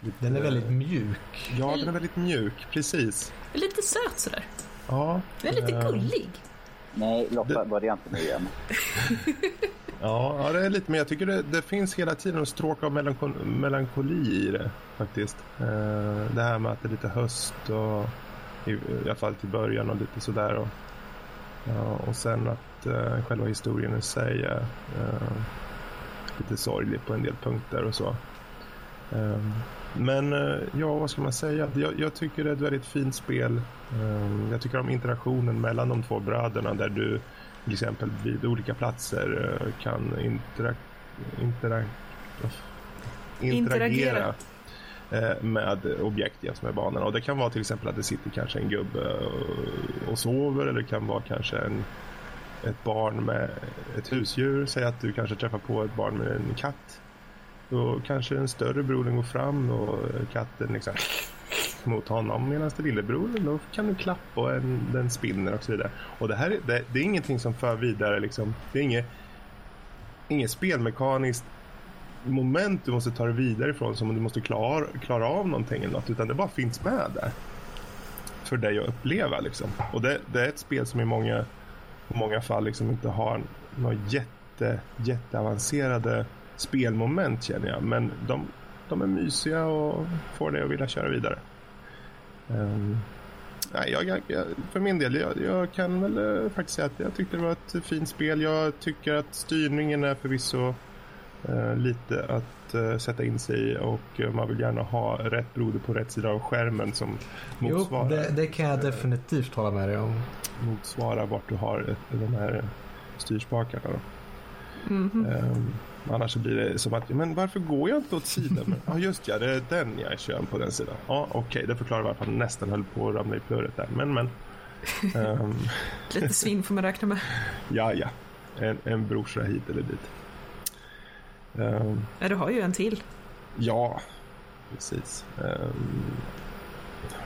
lite... Den är väldigt mjuk. Ja, den är väldigt mjuk, precis. Lite söt sådär. Ja. Den är lite ehm, gullig. Nej, Lotta-varianten det... igen. ja, ja, det är lite, men jag tycker det, det finns hela tiden en stråk av melankoli, melankoli i det faktiskt. det här med att det är lite höst och i, i alla fall till början och lite sådär. Och, och sen att uh, själva historien i sig är uh, lite sorglig på en del punkter och så. Men uh, ja, vad ska man säga? Jag, jag, tycker det är ett väldigt fint spel. Um, jag tycker om interaktionen mellan de två bröderna där du till exempel vid olika platser kan intera intera interagera. interagera Eh, med objekt jäms med banorna. Och det kan vara till exempel att det sitter kanske en gubbe och sover eller det kan vara kanske en, ett barn med ett husdjur. Säg att du kanske träffar på ett barn med en katt. Då kanske den större brodern går fram och eh, katten liksom mot honom medan den lillebror då kan du klappa och en, den spinner och så vidare. Och det här det, det är ingenting som för vidare liksom. Det är inget, inget spelmekaniskt moment du måste ta dig vidare ifrån som om du måste klara, klara av någonting eller något, utan det bara finns med där. För dig att uppleva liksom. Och det, det är ett spel som i många, många fall liksom inte har några jätte, jätteavancerade spelmoment känner jag. Men de, de är mysiga och får dig att vilja köra vidare. Um, nej, jag, jag, för min del, jag, jag kan väl uh, faktiskt säga att jag tyckte det var ett fint spel. Jag tycker att styrningen är förvisso Eh, lite att uh, sätta in sig i och uh, man vill gärna ha rätt broder på rätt sida av skärmen som motsvarar. Jo, det, det kan jag definitivt hålla med dig om. Motsvarar vart du har de här styrspakarna. Då. Mm -hmm. um, annars blir det som att, men varför går jag inte åt sidan? Ja ah, just ja, det är den jag kör på den sidan. Ja ah, okej, okay, det förklarar varför han nästan höll på att ramla i plurret där. Men men. Um... Lite svinn får man räkna med. ja ja, en, en brorsa hit eller dit. Um, ja, du har ju en till. Ja, precis. Um,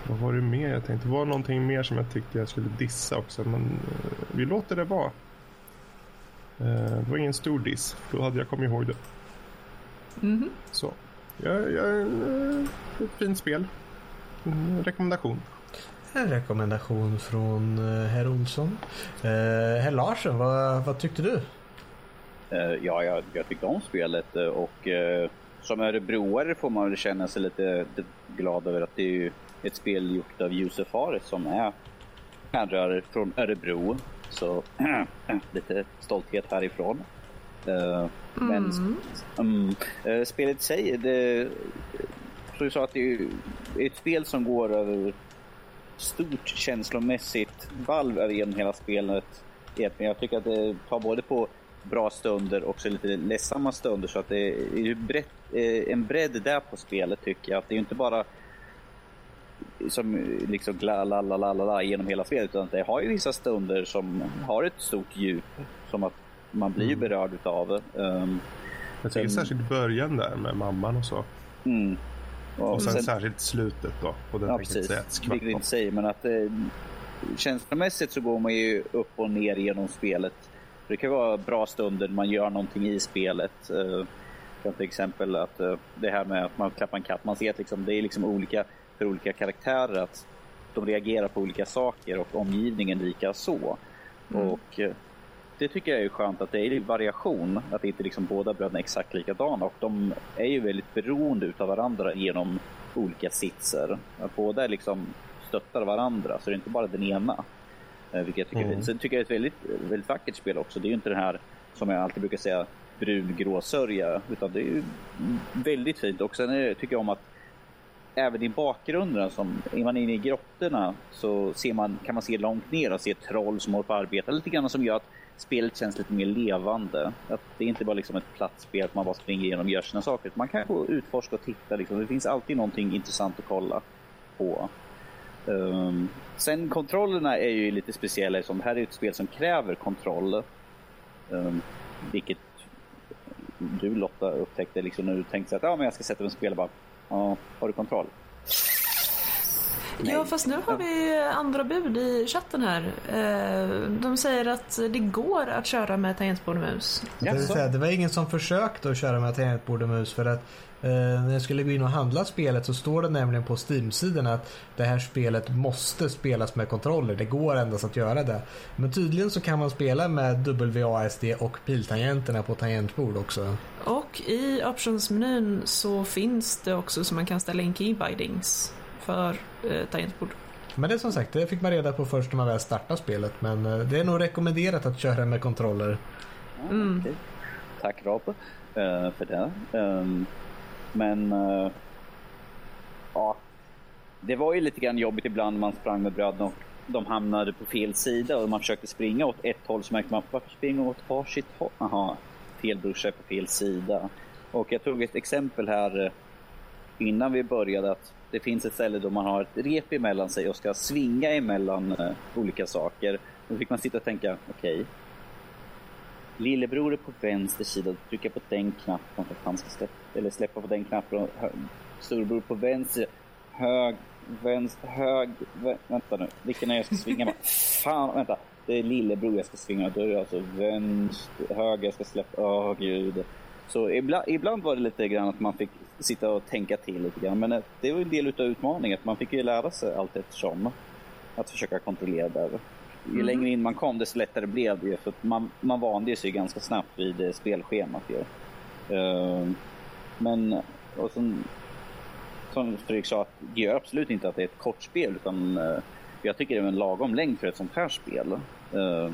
vad var det mer jag tänkte? Det var någonting mer som jag tyckte jag skulle dissa också. Men uh, vi låter det vara. Uh, det var ingen stor diss. Då hade jag kommit ihåg det. Mm -hmm. Så. Ja, ja, uh, ett fint spel. Mm, rekommendation. En rekommendation från herr Olsson. herr Larsen, vad, vad tyckte du? Eh, ja, jag, jag tyckte om spelet eh, och eh, som örebroare får man väl känna sig lite, lite glad över att det är ett spel gjort av Josef Fares som är härrör från Örebro. Så lite stolthet härifrån. Uh, mm. Men um, spelet säger det, så jag sa att det är ett spel som går över stort känslomässigt valv genom hela spelet. Jag tycker att det tar både på bra stunder och lite ledsamma stunder. Så att det är brett, eh, en bredd där på spelet tycker jag. Att det är inte bara som liksom la genom hela spelet utan det har ju vissa stunder som har ett stort djup som att man blir mm. berörd utav. Um, jag tycker särskilt i början där med mamman och så. Mm. Och, och sen, sen, särskilt slutet då. Och den ja, precis. Vilket inte säger men att eh, känslomässigt så går man ju upp och ner genom spelet det kan vara bra stunder när man gör någonting i spelet. Uh, till exempel att uh, det här med att man klappar en katt. Man ser att liksom, det är liksom olika för olika karaktärer. Att de reagerar på olika saker och omgivningen lika så. Mm. Och uh, det tycker jag är skönt att det är variation. Att inte liksom båda bröderna är exakt likadana. Och de är ju väldigt beroende av varandra genom olika sitser. Att båda liksom stöttar varandra. Så det är inte bara den ena. Eh, vilket jag tycker, mm. Sen tycker jag det är ett väldigt, väldigt vackert spel också. Det är ju inte det här som jag alltid brukar säga brungrå sörja. Utan det är ju väldigt fint. Och sen är, tycker jag om att även i bakgrunden, som är man inne i grottorna så ser man, kan man se långt ner och se troll som håller på att arbeta. Lite grann som gör att spelet känns lite mer levande. Att det är inte bara liksom ett platt spel att man bara springer igenom och gör sina saker. Man kan gå och utforska och titta. Liksom. Det finns alltid någonting intressant att kolla på. Um, sen kontrollerna är ju lite speciella eftersom det här är ett spel som kräver kontroll. Um, vilket du Lotta upptäckte liksom när du tänkte att ah, men jag ska sätta mig och spela bara. Ja, har du kontroll? Ja, fast nu har vi andra bud i chatten här. Eh, de säger att det går att köra med tangentbord och mus. Det, vill säga, det var ingen som försökte att köra med tangentbord och mus för att när jag skulle gå in och handla spelet så står det nämligen på Steam-sidan att det här spelet måste spelas med kontroller. Det går endast att göra det. Men tydligen så kan man spela med WASD och piltangenterna på tangentbord också. Och i optionsmenyn så finns det också så man kan ställa in keybindings för eh, tangentbord. Men det är som sagt, det fick man reda på först när man väl startade spelet. Men eh, det är nog rekommenderat att köra med kontroller. Mm. Tack Rob för det. Men uh, ja, det var ju lite grann jobbigt ibland man sprang med bröderna och de hamnade på fel sida och man försökte springa åt ett håll så märkte man varför springer åt varsitt håll? Aha, fel brorsa på fel sida. Och jag tog ett exempel här eh, innan vi började att det finns ett ställe då man har ett rep emellan sig och ska svinga emellan uh, olika saker. Då fick man sitta och tänka, okej. Okay. Lillebror är på vänster sida, trycka på den knappen för att han ska släppa, eller släppa på den knappen. Storebror på vänster, hög, vänster, hög, vä vänta nu, vilken är jag ska svinga med? Fan, vänta. Det är lillebror jag ska svinga, då är det alltså vänster, höger jag ska släppa, åh oh, gud. Så ibland, ibland var det lite grann att man fick sitta och tänka till lite grann. Men det var en del av utmaningen. Att man fick ju lära sig allt eftersom. Att försöka kontrollera det. Ju mm. längre in man kom desto lättare blev det För man, man vande sig ganska snabbt vid spelschemat. Ju. Uh, men och sen, som Fredrik sa, det gör absolut inte att det är ett kort spel. Utan uh, jag tycker det är en lagom längd för ett sånt här spel. Uh,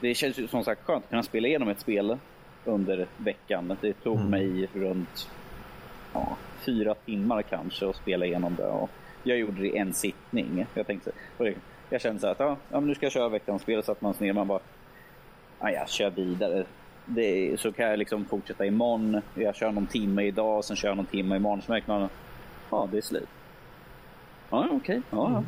det känns ju som sagt skönt att kunna spela igenom ett spel under veckan. Det tog mm. mig runt ja, fyra timmar kanske att spela igenom det. Och jag gjorde det i en sittning. Jag, tänkte, jag kände så att ja, ja, nu ska jag köra veckans spel. Så att man ner man bara, ja, jag kör vidare. Det, så kan jag liksom fortsätta imorgon. Jag kör någon timme idag, sen kör jag någon timme imorgon. Så märker man, ja det är slut. Ja, okej. Okay. Ja, mm.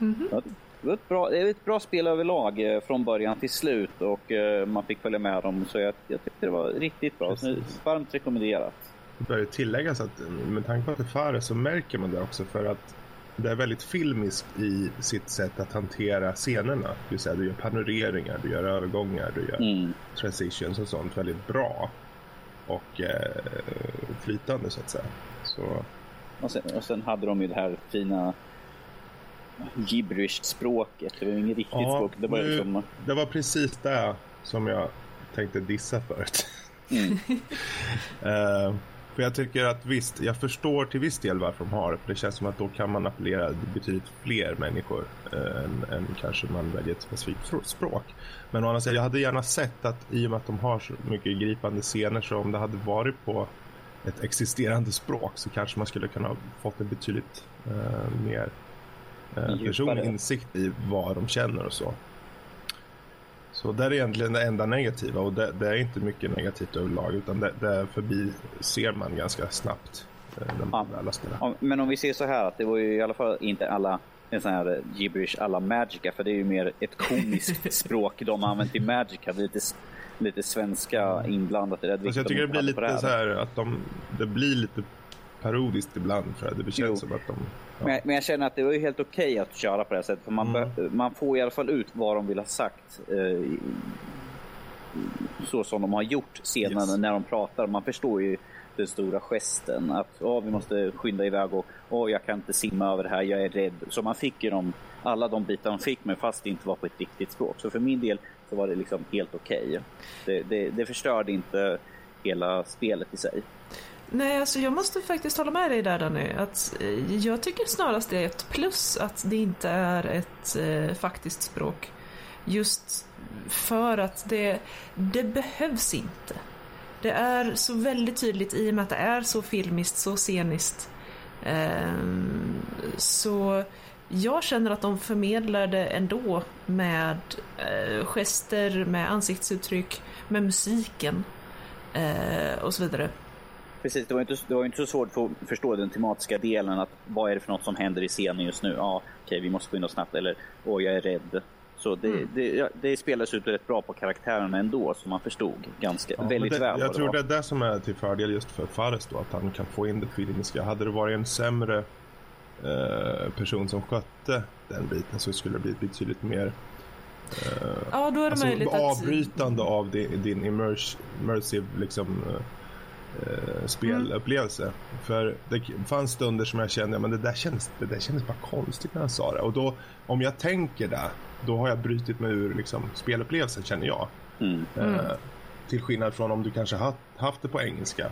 Mm -hmm. ja, det, var ett bra, det är ett bra spel överlag eh, från början till slut och uh, man fick följa med dem. Så jag, jag tyckte det var riktigt bra. Så varmt rekommenderat. Det bör tilläggas att med tanke på att det är så märker man det också för att det är väldigt filmiskt i sitt sätt att hantera scenerna. Vill säga, du gör panoreringar, du gör övergångar, du gör mm. transitions och sånt väldigt bra. Och eh, flytande så att säga. Så... Och, sen, och sen hade de ju det här fina gibberish-språket. Det var ju inget riktigt ja, språk. Det var, nu, liksom... det var precis det som jag tänkte dissa förut. Mm. uh, För jag tycker att visst, jag förstår till viss del varför de har det. För det känns som att då kan man appellera betydligt fler människor eh, än, än, kanske man väljer ett specifikt språk. Men å andra sidan, jag hade gärna sett att i och med att de har så mycket gripande scener så om det hade varit på ett existerande språk så kanske man skulle kunna fått en betydligt eh, mer eh, personlig insikt i vad de känner och så. Så det är egentligen det enda negativa och det, det är inte mycket negativt överlag utan det, det förbi ser man ganska snabbt. Eh, ja. Ja, men om vi ser så här att det var ju i alla fall inte alla en sån här gibberish alla Magica för det är ju mer ett komiskt språk de har använt i Magica. Lite, lite svenska inblandat i det. Alltså jag tycker det blir lite så här att de, det blir lite parodiskt ibland för det. Det känns som att de... Ja. Men, men, jag känner att det var ju helt okej okay att köra på det här sättet. För man, mm. man får i alla fall ut vad de vill ha sagt. Eh, så som de har gjort senare yes. när de pratar. Man förstår ju den stora gesten. Att oh, vi måste skynda iväg och oh, jag kan inte simma över det här, jag är rädd. Så man fick ju de, alla de bitar de fick men fast det inte var på ett riktigt språk. Så för min del så var det liksom helt okej. Okay. Det, det, det förstörde inte hela spelet i sig. Nej, alltså jag måste faktiskt hålla med dig där Danny. Att, eh, jag tycker snarast det är ett plus att det inte är ett eh, faktiskt språk. Just för att det, det behövs inte. Det är så väldigt tydligt i och med att det är så filmiskt, så sceniskt. Ehm, så jag känner att de förmedlar det ändå med eh, gester, med ansiktsuttryck, med musiken eh, och så vidare. Precis, det var, inte, det var inte så svårt för att förstå den tematiska delen. att Vad är det för något som händer i scenen just nu? Ja, okej, vi måste skynda snabbt. Eller, åh, jag är rädd. Så det, mm. det, det spelas ut rätt bra på karaktärerna ändå, som man förstod ganska, ja, väldigt det, väl. Jag tror det är det som är till fördel just för Fares då, att han kan få in det feelingska. Hade det varit en sämre eh, person som skötte den biten så skulle det bli betydligt mer eh, ja, då är det alltså, möjligt avbrytande att... av din, din immersive liksom, eh, spelupplevelse. Mm. För det fanns stunder som jag kände, men det där kändes, det där kändes bara konstigt när han sa det. Och då, om jag tänker det, då har jag brutit mig ur liksom, spelupplevelsen känner jag. Mm. Eh, till skillnad från om du kanske haft, haft det på engelska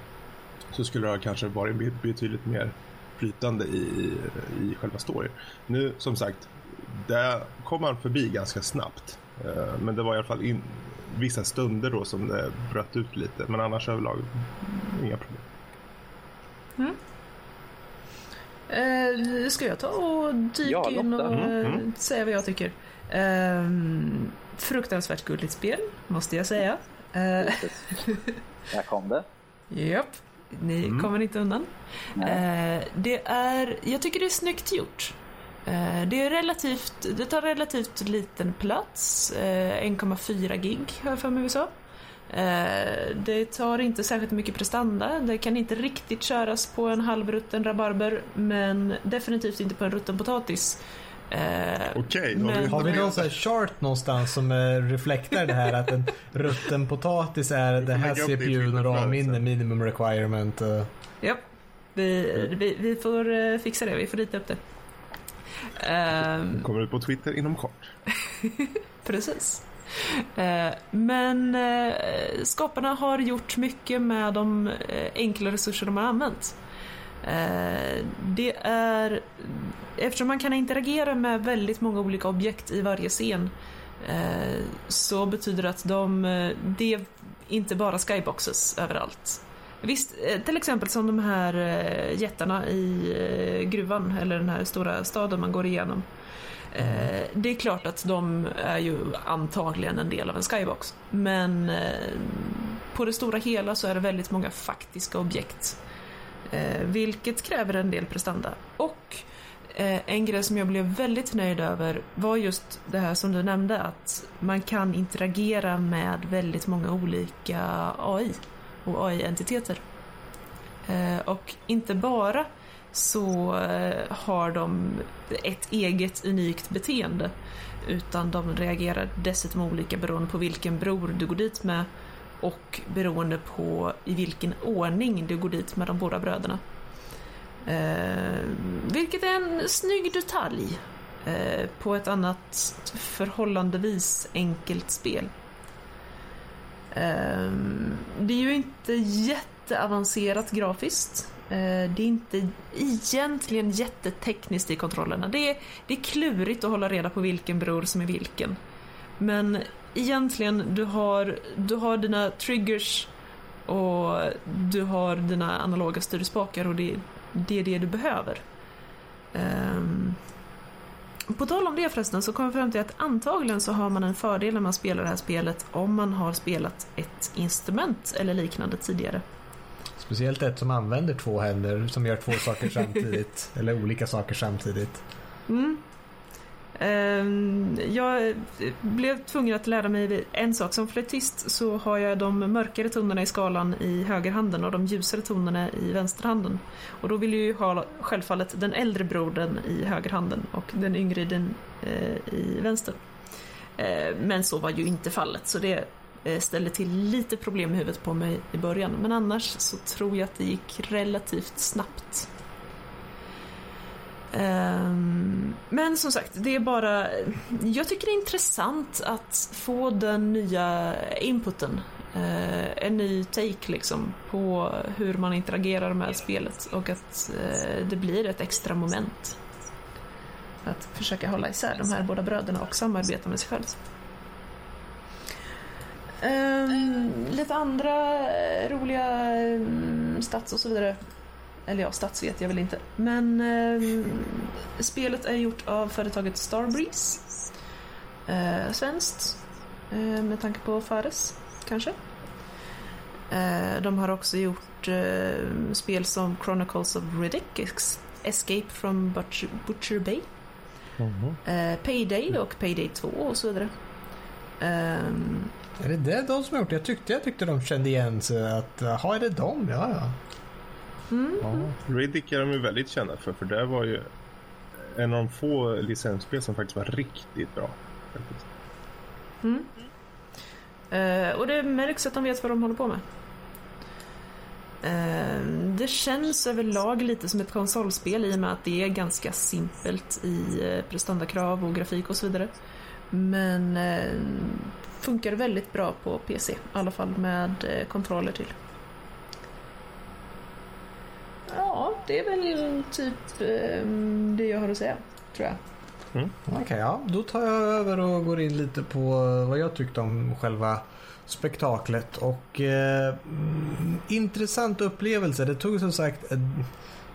så skulle det kanske varit betydligt mer flytande i, i själva storyn. Nu som sagt, det kom man förbi ganska snabbt. Eh, men det var i alla fall in, vissa stunder då som det bröt ut lite. Men annars överlag inga problem. Mm. Eh, ska jag ta och dyka ja, in och mm, mm. säga vad jag tycker? Eh, fruktansvärt gulligt spel, måste jag säga. Eh, Där kom det. Japp, ni mm. kommer inte undan. Eh, det är, jag tycker det är snyggt gjort. Eh, det, är relativt, det tar relativt liten plats, 1,4 eh, gig har jag för mig vi sa. Eh, det tar inte särskilt mycket prestanda, det kan inte riktigt köras på en halvrutten rabarber men definitivt inte på en rutten potatis. Okej, okay, men... har vi någon sån här chart någonstans som reflekterar det här att en rutten potatis är det här CPUn och RAM-minne minimum requirement? Ja, vi, vi, vi får fixa det, vi får rita upp det. Kommer ut på Twitter inom kort. Precis. Eh, men eh, skaparna har gjort mycket med de eh, enkla resurser de har använt. Det är eftersom man kan interagera med väldigt många olika objekt i varje scen så betyder det att de, det är inte bara skyboxes överallt. Visst, eh, till exempel som de här eh, jättarna i eh, gruvan eller den här stora staden man går igenom. Det är klart att de är ju antagligen en del av en skybox. Men på det stora hela så är det väldigt många faktiska objekt. Vilket kräver en del prestanda. Och en grej som jag blev väldigt nöjd över var just det här som du nämnde att man kan interagera med väldigt många olika AI och AI-entiteter. Eh, och inte bara så eh, har de ett eget unikt beteende utan de reagerar dessutom olika beroende på vilken bror du går dit med och beroende på i vilken ordning du går dit med de båda bröderna. Eh, vilket är en snygg detalj eh, på ett annat förhållandevis enkelt spel. Ehm, det är ju inte jätteavancerat grafiskt. Ehm, det är inte egentligen jättetekniskt i kontrollerna. Det är, det är klurigt att hålla reda på vilken bror som är vilken. Men egentligen, du har, du har dina triggers och du har dina analoga styrspakar och det, det är det du behöver. Ehm, på tal om det förresten så kom jag fram till att antagligen så har man en fördel när man spelar det här spelet om man har spelat ett instrument eller liknande tidigare. Speciellt ett som använder två händer som gör två saker samtidigt. eller olika saker samtidigt. Mm. Ehm, jag blev tvungen att lära mig en sak. Som flöjtist så har jag de mörkare tonerna i skalan i högerhanden och de ljusare tonerna i vänsterhanden. Och då vill jag ju ha självfallet den äldre brodern i högerhanden och den yngre i, den, eh, i vänster. Eh, men så var ju inte fallet så det eh, ställde till lite problem i huvudet på mig i början. Men annars så tror jag att det gick relativt snabbt. Ehm, men som sagt, det är bara... Jag tycker det är intressant att få den nya inputen. Eh, en ny take liksom på hur man interagerar med spelet och att eh, det blir ett extra moment. Att försöka hålla isär de här båda bröderna och samarbeta med sig själv. Um, lite andra roliga um, stats och så vidare. Eller ja, stats vet jag väl inte. Men eh, spelet är gjort av företaget Starbreeze. Eh, svenskt. Eh, med tanke på Fares, kanske. Eh, de har också gjort eh, spel som Chronicles of Riddick, Escape from Butcher, Butcher Bay. Eh, Payday och Payday 2 och så vidare. Ehm, Är det det de som har gjort? Jag tyckte jag tyckte de kände igen sig att, jaha är det de? Ja, ja. Mm, Ja. Riddick är de ju väldigt kända för, för det var ju en av de få licensspel som faktiskt var riktigt bra. faktiskt. Mm. Eh, och det märks att de vet vad de håller på med. Eh, det känns överlag lite som ett konsolspel i och med att det är ganska simpelt i eh, prestandakrav och grafik och så vidare. Men funkar väldigt bra på PC, i alla fall med kontroller till. Ja, det är väl typ eh, det jag har att säga, tror jag. Okej, ja. Då tar jag över och går in lite på vad jag tyckte om själva spektaklet. Och eh, mm, intressant upplevelse. Det tog som sagt eh,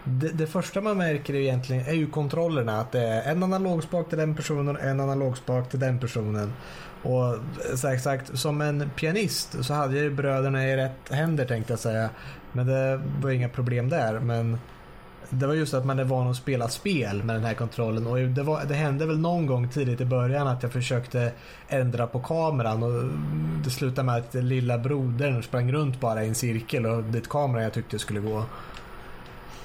det, det första man märker är egentligen är ju kontrollerna. Att det är en analogspak till den personen och en analogspak till den personen. Och eh, så exakt, som en pianist så hade jag ju bröderna i rätt händer tänkte jag säga. Men det var inga problem där. Men det var just att man är van att spela spel med den här kontrollen och det, var, det hände väl någon gång tidigt i början att jag försökte ändra på kameran och det slutade med att lilla brodern sprang runt bara i en cirkel och dit kameran jag tyckte skulle gå.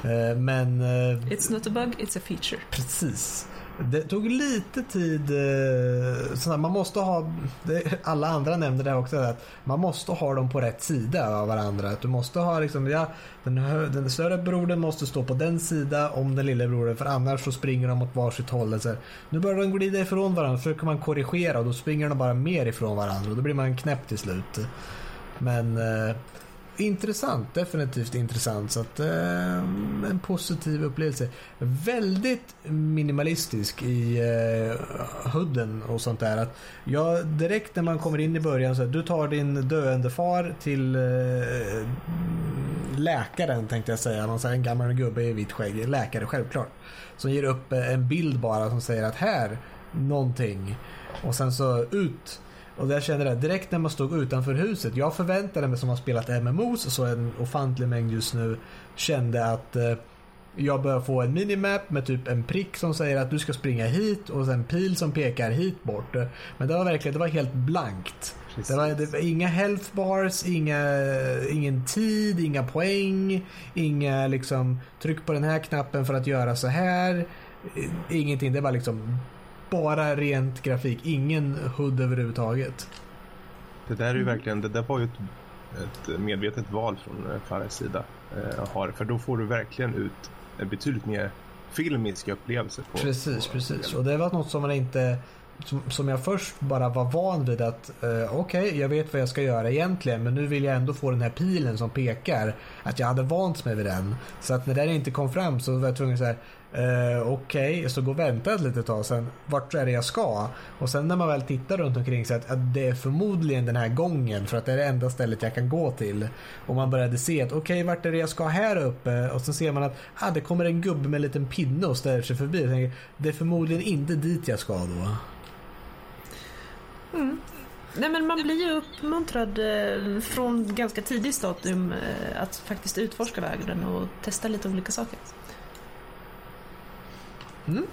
Eh, Men eh, It's not a bug, it's a feature. Precis. Det tog lite tid. eh, man måste ha, det, alla andra nämnde det också, att man måste ha dem på rätt sida av varandra. Att du måste ha liksom, ja, den, hö, den större brodern måste stå på den sida om den lilla brodern för annars så springer de åt varsitt håll. Så här, nu börjar de glida ifrån varandra, så försöker man korrigera och då springer de bara mer ifrån varandra och då blir man knäpp till slut. Men eh, intressant, definitivt intressant. Så att, eh, en positiv upplevelse. Väldigt minimalistisk i eh, hudden och sånt där. Att jag, direkt när man kommer in i början så här, du tar din döende far till eh, läkaren tänkte jag säga. Någon så här en gammal gubbe i vitt skägg. Läkare självklart. Som ger upp eh, en bild bara som säger att här, någonting. Och sen så ut och jag kände det direkt när man stod utanför huset. Jag förväntade mig som har spelat MMOs, så en ofantlig mängd just nu, kände att eh, jag börjar få en minimap med typ en prick som säger att du ska springa hit och sen pil som pekar hit bort. Men det var verkligen, det var helt blankt. Det var, det var inga health bars, inga, ingen tid, inga poäng, inga liksom tryck på den här knappen för att göra så här. Ingenting, det var liksom bara rent grafik, ingen HUD överhuvudtaget. Det där är ju verkligen, det där var ju ett, ett medvetet val från eh, Fares sida. Eh, för då får du verkligen ut en betydligt mer filmisk upplevelse. På, Precis, på precis. Och det var något som man inte som, som jag först bara var van vid att eh, okej, jag vet vad jag ska göra egentligen men nu vill jag ändå få den här pilen som pekar. Att jag hade vant mig vid den. Så att när den inte kom fram så var jag tvungen att säga eh, okej, så gå och vänta ett litet tag sen. Vart är det jag ska? Och sen när man väl tittar runt omkring så att, att det är förmodligen den här gången för att det är det enda stället jag kan gå till. Och man började se att okej, vart är det jag ska här uppe? Och så ser man att ah, det kommer en gubbe med en liten pinne och ställer sig förbi. Tänker, det är förmodligen inte dit jag ska då. Mm. Nej men man blir ju uppmuntrad eh, från ganska tidigt stadium eh, att faktiskt utforska världen och testa lite olika saker. Mm.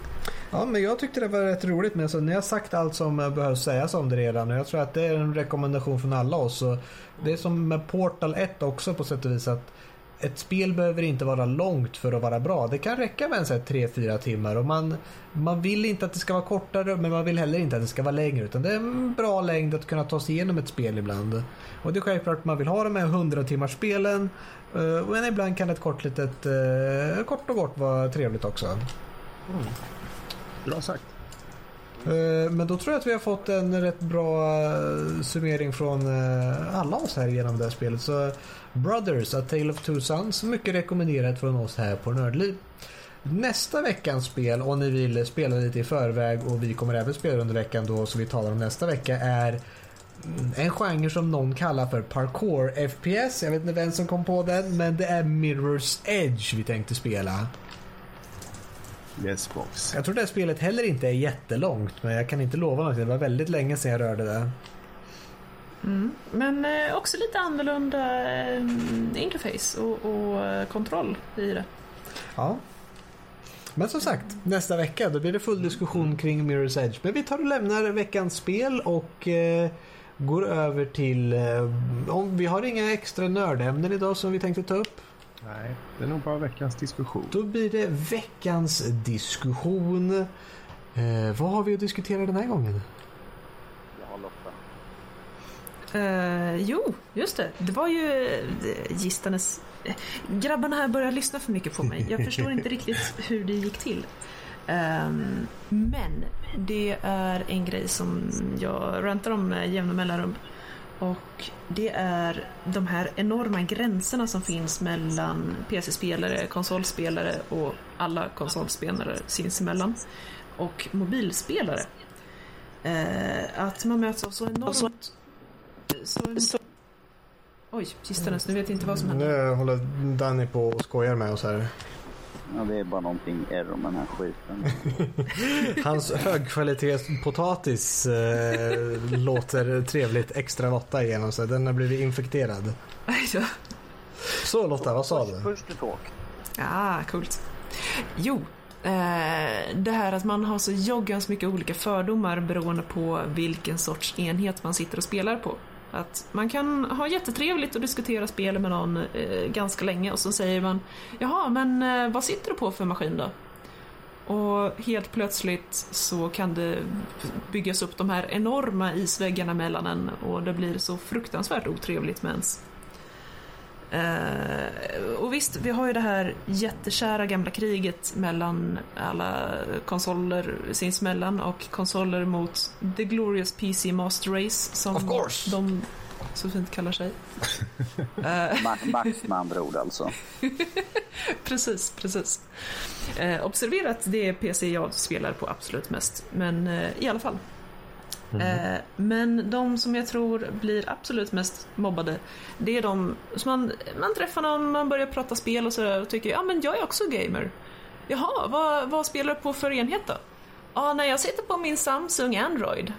Ja, men jag tyckte det var rätt roligt. Men alltså, ni har sagt allt som behövs sägas om det redan. Och jag tror att det är en rekommendation från alla oss. Och det är som med Portal 1 också på sätt och vis. att ett spel behöver inte vara långt för att vara bra. Det kan räcka med en 3-4 timmar. Och man, man vill inte att det ska vara kortare men man vill heller inte att det ska vara längre. Utan det är en bra längd att kunna ta sig igenom ett spel ibland. Och det är självklart att man vill ha de här 100 timmars spelen. Eh, men ibland kan ett kort litet, eh, kort och gott vara trevligt också. Mm. Bra sagt. Eh, men då tror jag att vi har fått en rätt bra eh, summering från eh, alla oss här genom det här spelet. Så Brothers, A Tale of Two Sons, mycket rekommenderat från oss här på Nördliv. Nästa veckans spel, om ni vill spela lite i förväg och vi kommer även spela under veckan då, som vi talar om nästa vecka, är mm, en genre som någon kallar för parkour FPS. Jag vet inte vem som kom på den, men det är Mirror's Edge vi tänkte spela. Yes box. Jag tror det här spelet heller inte är jättelångt, men jag kan inte lova något. Det var väldigt länge sedan jag rörde det. Men eh, också lite annorlunda eh, interface och, och eh, kontroll i det. Ja. Men som sagt, nästa vecka då blir det full diskussion kring Mirror's Edge. Men vi tar och lämnar veckans spel och eh, går över till... Eh, om vi har inga extra nördämnen idag som vi tänkte ta upp. Nej, det är nog bara veckans diskussion. Då blir det veckans diskussion. Eh, vad har vi att diskutera den här gången? Jag har Lotta. Eh, jo, just det. Det var ju eh, gistanes... eh, Grabbarna här börjar lyssna för mycket på mig. Jag förstår inte riktigt hur det gick till. Ehm, men det är en grej som jag rantar om med jämna mellanrum. Och det är de här enorma gränserna som finns mellan PC-spelare, konsolspelare och alla konsolspelare sinsemellan. Och mobilspelare. Eh, att man möts av så enormt... Så en... Oj, gistanes, nu vet jag inte vad som händer. Nu håller Danny på och skojar med oss här. Ja, det är bara någonting error med den här skiten. Hans högkvalitetspotatis eh, låter trevligt extra Lotta igenom sig. Den har blivit infekterad. Så Lotta, vad sa du? Push to talk. Ah, coolt. Jo, eh, det här att man har så joggans mycket olika fördomar beroende på vilken sorts enhet man sitter och spelar på. Att man kan ha jättetrevligt och diskutera spel med någon eh, ganska länge och så säger man Jaha, men eh, vad sitter du på för maskin då? Och helt plötsligt så kan det byggas upp de här enorma isväggarna mellan en och det blir så fruktansvärt otrevligt med ens. Eh, och visst, vi har ju det här jättekära gamla kriget mellan alla konsoler sinsemellan och konsoler mot The Glorious PC Master Race som de så fint kallar sig. Eh, Ma- Max med andra ord alltså. Precis, precis. Eh, observera att det är PC jag spelar på absolut mest, men eh, i alla fall. Mm. Eh, men de som jag tror blir absolut mest mobbade, det är de som man, man träffar någon, man börjar prata spel och sådär och tycker ja men jag är också gamer. Jaha, vad, vad spelar du på för enhet då? Ja, nej jag sitter på min Samsung Android.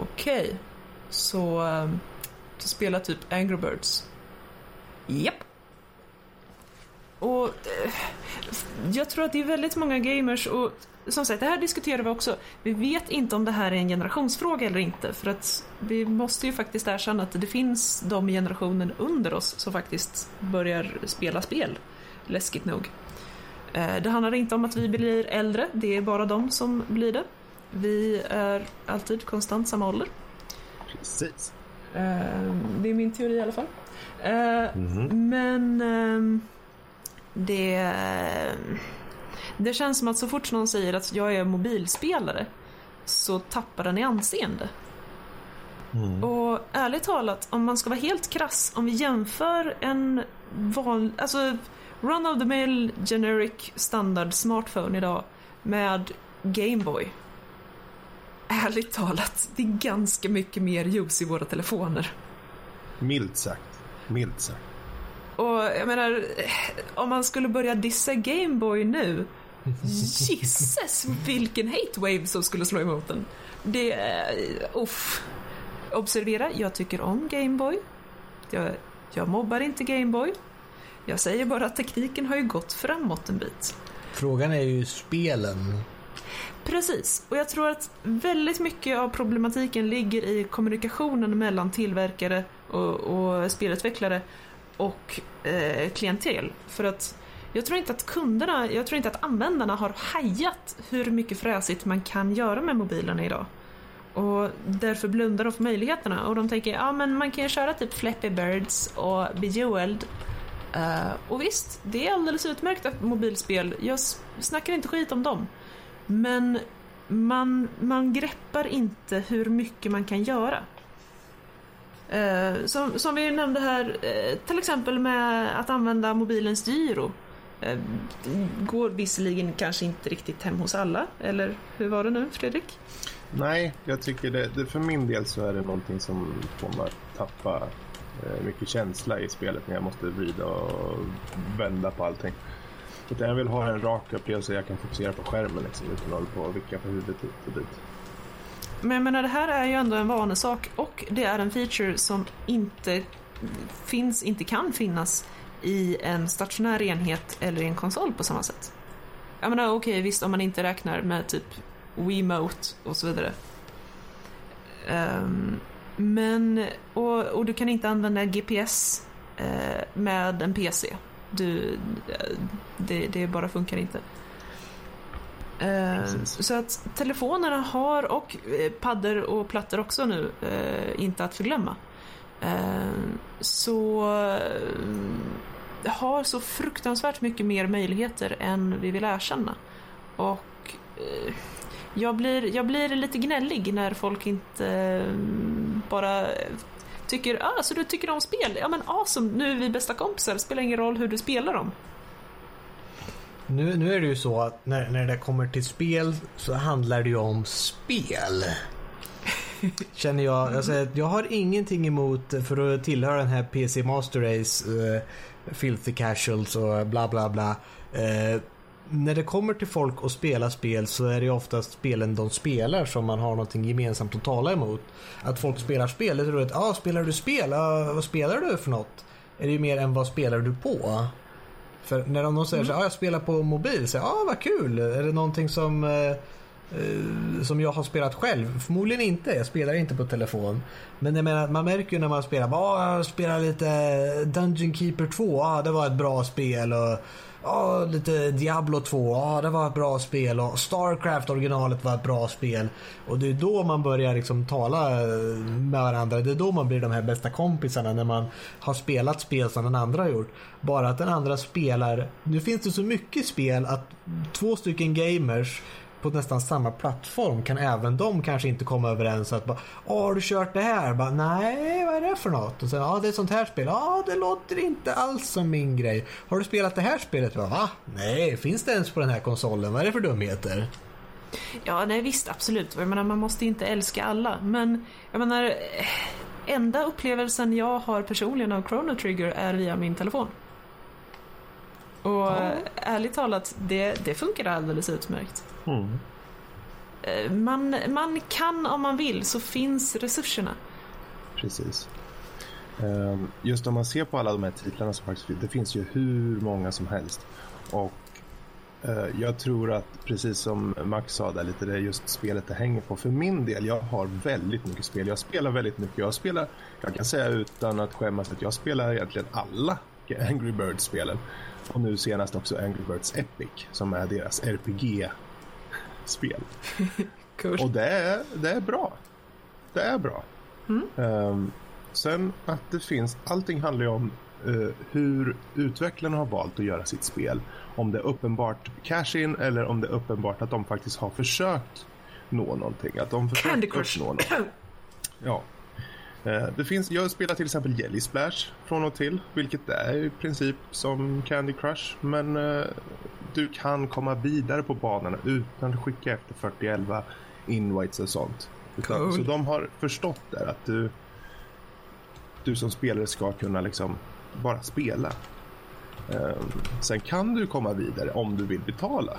Okej. Så eh, du spelar typ Angry Birds? Japp. Och eh, jag tror att det är väldigt många gamers och som sagt, det här diskuterar vi också. Vi vet inte om det här är en generationsfråga eller inte för att vi måste ju faktiskt erkänna att det finns de i generationen under oss som faktiskt börjar spela spel. Läskigt nog. Eh, Det handlar inte om att vi blir äldre, det är bara de som blir det. Vi är alltid konstant samma ålder. Precis. Eh, Det är min teori i alla fall. Eh, Men ehm, det, det känns som att så fort någon säger att jag är mobilspelare så tappar den i anseende. Och ärligt talat, om man ska vara helt krass, om vi jämför en vanlig, alltså run of the mill generic standard smartphone idag med Gameboy. Ärligt talat, det är ganska mycket mer ljus i våra telefoner. Milt sagt. Milt sagt. Och jag menar, om man skulle börja dissa Gameboy nu, gisses vilken hate wave som skulle slå emot den. Det är, uff. Observera, jag tycker om Gameboy. Jag, jag mobbar inte Gameboy. Jag säger bara att tekniken har ju gått framåt en bit. Frågan är ju spelen. Precis, och jag tror att väldigt mycket av problematiken ligger i kommunikationen mellan tillverkare och, och spelutvecklare och eh, klientel. För att jag tror inte att kunderna, jag tror inte att användarna har hajat hur mycket fräsigt man kan göra med mobilerna idag. Och därför blundar de för möjligheterna och de tänker ja men man kan ju köra typ Flappy Birds och Bejeweled. Uh, och visst, det är alldeles utmärkta mobilspel. Jag snackar inte skit om dem. Men man, man greppar inte hur mycket man kan göra. Uh, som, som vi nämnde här, uh, till exempel med att använda mobilens gyro. Eh, går visserligen kanske inte riktigt hem hos alla, eller hur var det nu Fredrik? Nej, jag tycker det, det, för min del så är det någonting som får mig att tappa eh, mycket känsla i spelet när jag måste vrida och vända på allting. Utan jag vill ha en rak upplevelse jag kan fokusera på skärmen liksom, utan att hålla på och vicka på huvudet hit och dit. Men jag menar, det här är ju ändå en vanesak och det är en feature som inte finns, inte kan finnas i en stationär enhet eller i en konsol på samma sätt. Jag menar okej, okay, visst om man inte räknar med typ Wiimote och så vidare. Um, men, och, och, du kan inte använda GPS uh, med en PC. Du, det, det bara funkar inte. Uh, så att telefonerna har, och eh, paddor och plattor också nu, uh, inte att förglömma. Ehm, så eh, har så fruktansvärt mycket mer möjligheter än vi vill erkänna. Och eh, jag blir, jag blir lite gnällig när folk inte eh, bara tycker, ah, så du tycker om spel? Ja men awesome, nu är vi bästa kompisar, spelar ingen roll hur du spelar dem. Nu, nu är det ju så att när, när det kommer till spel så handlar det ju om spel. Känner jag. Alltså, jag har ingenting emot eh, för att tillhöra den här PC Master Race, uh, Filthy Casuals och bla bla bla. Uh, när det kommer till folk och spela spel så är det oftast spelen de spelar som man har någonting gemensamt att tala emot. Att folk spelar spel, det är roligt. Ja, ah, spelar du spel? Ah, vad spelar du för något? Är det ju mer än vad spelar du på? För när de säger mm. så ja ah, jag spelar på mobil, så ja ah, vad kul. Är det någonting som eh, eh, som jag har spelat själv? Förmodligen inte, jag spelar inte på telefon. Men jag menar, man märker ju när man spelar, bara jag spelar lite Dungeon Keeper 2, ja det var ett bra spel och ja, lite Diablo 2, ja det var ett bra spel och Starcraft originalet var ett bra spel. Och det är då man börjar liksom tala eh, med varandra. Det är då man blir de här bästa kompisarna när man har spelat spel som den andra har gjort. Bara att den andra spelar, nu finns det så mycket spel att två stycken gamers på nästan samma plattform kan även de kanske inte komma överens att bara, har du kört det här? Bara, Nej, vad är det för något? Och sen, ja det är ett sånt här spel. Ja, det låter inte alls som min grej. Har du spelat det här spelet? Bara, Va? Nej, finns det ens på den här konsolen? Vad är det för dumheter? Ja, nej visst, absolut. Jag menar, man måste inte älska alla. Men jag menar, eh, enda upplevelsen jag har personligen av Chrono Trigger är via min telefon. Och ja. ärligt talat, det, det funkar alldeles utmärkt. Mm. Man, man kan om man vill, så finns resurserna. Precis. Ehm, just om man ser på alla de här titlarna som faktiskt det finns ju hur många som helst. Och eh, jag tror att precis som Max sa där lite, det är just spelet det hänger på. För min del, jag har väldigt mycket spel. Jag spelar väldigt mycket. Jag spelar, jag kan säga utan att skämmas att jag spelar egentligen alla Angry Birds-spelen. Och nu senast också Angry Birds Epic som är deras RPG-spel. cool. Och det är, det är bra. Det är bra. Mm. Um, sen att det finns, allting handlar ju om uh, hur utvecklarna har valt att göra sitt spel. Om det är uppenbart cash-in eller om det är uppenbart att de faktiskt har försökt nå någonting. Att de försökt Candy Crush. uppnå något. Ja, det finns, jag spelar till exempel Jelly Splash från och till, vilket är i princip som Candy Crush. Men uh, du kan komma vidare på banorna utan att skicka efter 4011 invites och sånt. Cool. Så de har förstått där att du, du som spelare ska kunna liksom bara spela. Um, sen kan du komma vidare om du vill betala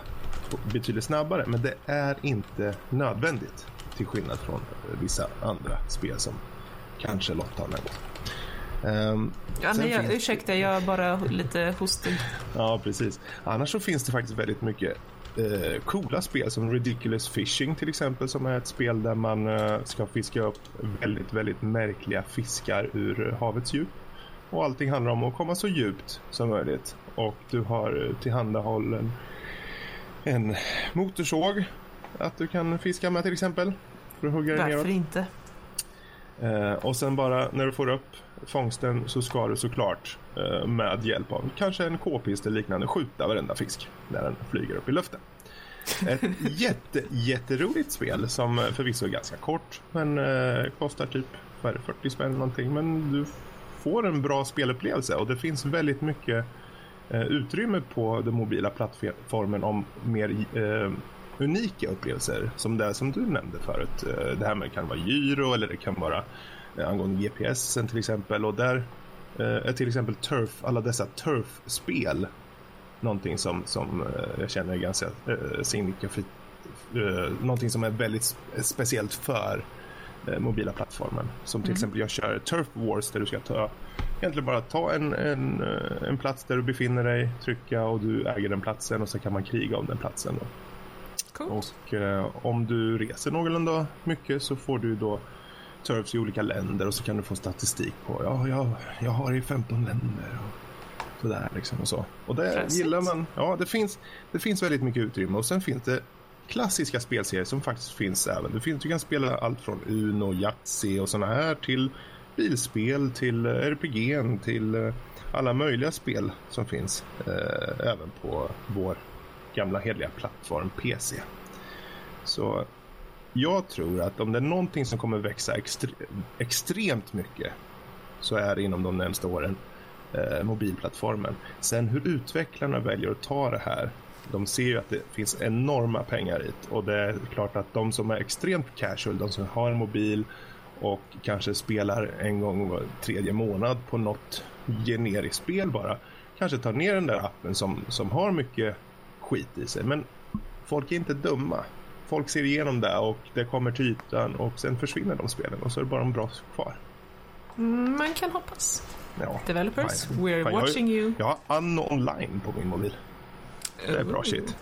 betydligt snabbare, men det är inte nödvändigt till skillnad från vissa andra spel som Kanske Lotta har nämnt. Um, ja, nej, jag, finns... ursäkta, jag är bara lite hostig. ja, precis. Annars så finns det faktiskt väldigt mycket eh, coola spel som Ridiculous Fishing till exempel som är ett spel där man eh, ska fiska upp väldigt, väldigt märkliga fiskar ur havets djup. Och allting handlar om att komma så djupt som möjligt. Och du har tillhandahållen en motorsåg att du kan fiska med till exempel. För att hugga Varför neråt. inte? Eh, och sen bara när du får upp fångsten så ska du såklart eh, med hjälp av kanske en k-pist eller liknande skjuta varenda fisk när den flyger upp i luften. Ett jätte, jätteroligt spel som förvisso är ganska kort men eh, kostar typ 40 spänn någonting men du får en bra spelupplevelse och det finns väldigt mycket eh, utrymme på den mobila plattformen om mer eh, unika upplevelser som det som du nämnde förut. Eh, det här med kan vara gyro eller det kan vara eh, angående GPSen till exempel och där eh, är till exempel Turf, alla dessa Turf-spel någonting som, som jag känner är ganska signifikativt. Någonting som är väldigt speciellt för mobila plattformen. Som till mm. exempel jag kör Turf Wars där du ska ta egentligen bara ta en, en, en plats där du befinner dig, trycka och du äger den platsen och så kan man kriga om den platsen. Då. Coolt. Och eh, om du reser någorlunda mycket så får du då turfs i olika länder och så kan du få statistik på ja, jag, jag har i 15 länder och sådär liksom och så. Och det Fräsigt. gillar man. Ja, det finns, det finns väldigt mycket utrymme och sen finns det klassiska spelserier som faktiskt finns även. Det finns, du kan spela allt från Uno, Yatzy och sådana här till bilspel, till eh, RPG, till eh, alla möjliga spel som finns eh, även på vår gamla heliga plattform PC. Så jag tror att om det är någonting som kommer växa extre extremt mycket så är det inom de närmsta åren eh, mobilplattformen. Sen hur utvecklarna väljer att ta det här de ser ju att det finns enorma pengar i det och det är klart att de som är extremt casual, de som har en mobil och kanske spelar en gång var tredje månad på något generiskt spel bara, kanske tar ner den där appen som, som har mycket skit i sig. Men folk är inte dumma. Folk ser igenom det och det kommer till ytan och sen försvinner de spelen och så är det bara de bra kvar. Man kan hoppas. Ja, Developers, fine. we're fine. watching you. Jag har Anno online på min mobil. Det är bra shit.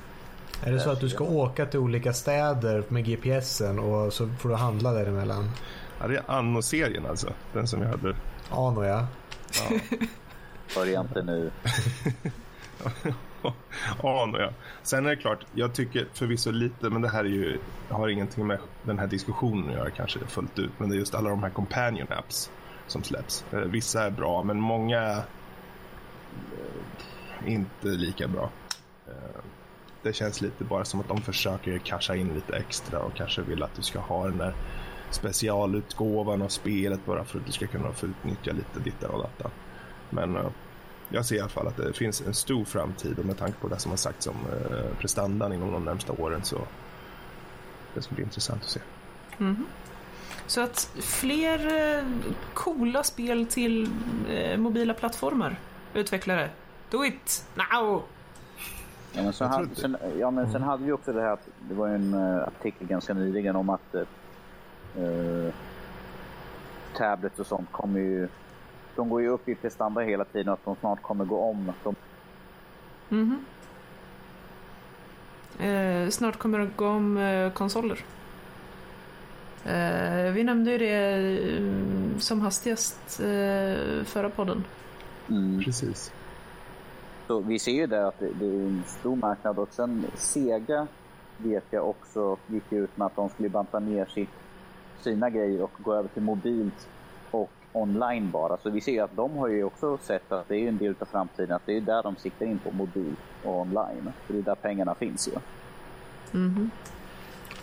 Är det så att du ska åka till olika städer med GPSen och så får du handla däremellan? Ja, det är Anno-serien alltså. Den som jag hade. Anno ja. ja. Börja inte nu. anar jag. Sen är det klart, jag tycker förvisso lite, men det här är ju, har ingenting med den här diskussionen att göra kanske fullt ut, men det är just alla de här companion apps som släpps. Eh, vissa är bra, men många eh, inte lika bra. Eh, det känns lite bara som att de försöker casha in lite extra och kanske vill att du ska ha den där specialutgåvan av spelet bara för att du ska kunna få utnyttja lite ditt och dattan. Men jag ser i alla fall att det finns en stor framtid och med tanke på det som har sagts om eh, prestandan inom de närmsta åren så det ska bli intressant att se. Mm. Så att fler eh, coola spel till eh, mobila plattformar, utvecklare. Do it now! Ja, men, sen hade, sen, ja, men sen mm. hade vi också det här att det var en uh, artikel ganska nyligen om att uh, tablets och sånt kommer ju de går ju upp i prestanda hela tiden och att de snart kommer gå om. De... Mm -hmm. eh, snart kommer det gå om eh, konsoler. Eh, vi nämnde ju det eh, som hastigast eh, förra podden. Mm. Precis. Så vi ser ju där att det, det, är en stor marknad och sen Sega vet jag också gick ut med att de skulle banta ner sitt, sina grejer och gå över till mobilt online bara. Så vi ser att de har ju också sett att det är en del av framtiden, att det är där de siktar in på mobil och online. För det är där pengarna finns ju. Mm.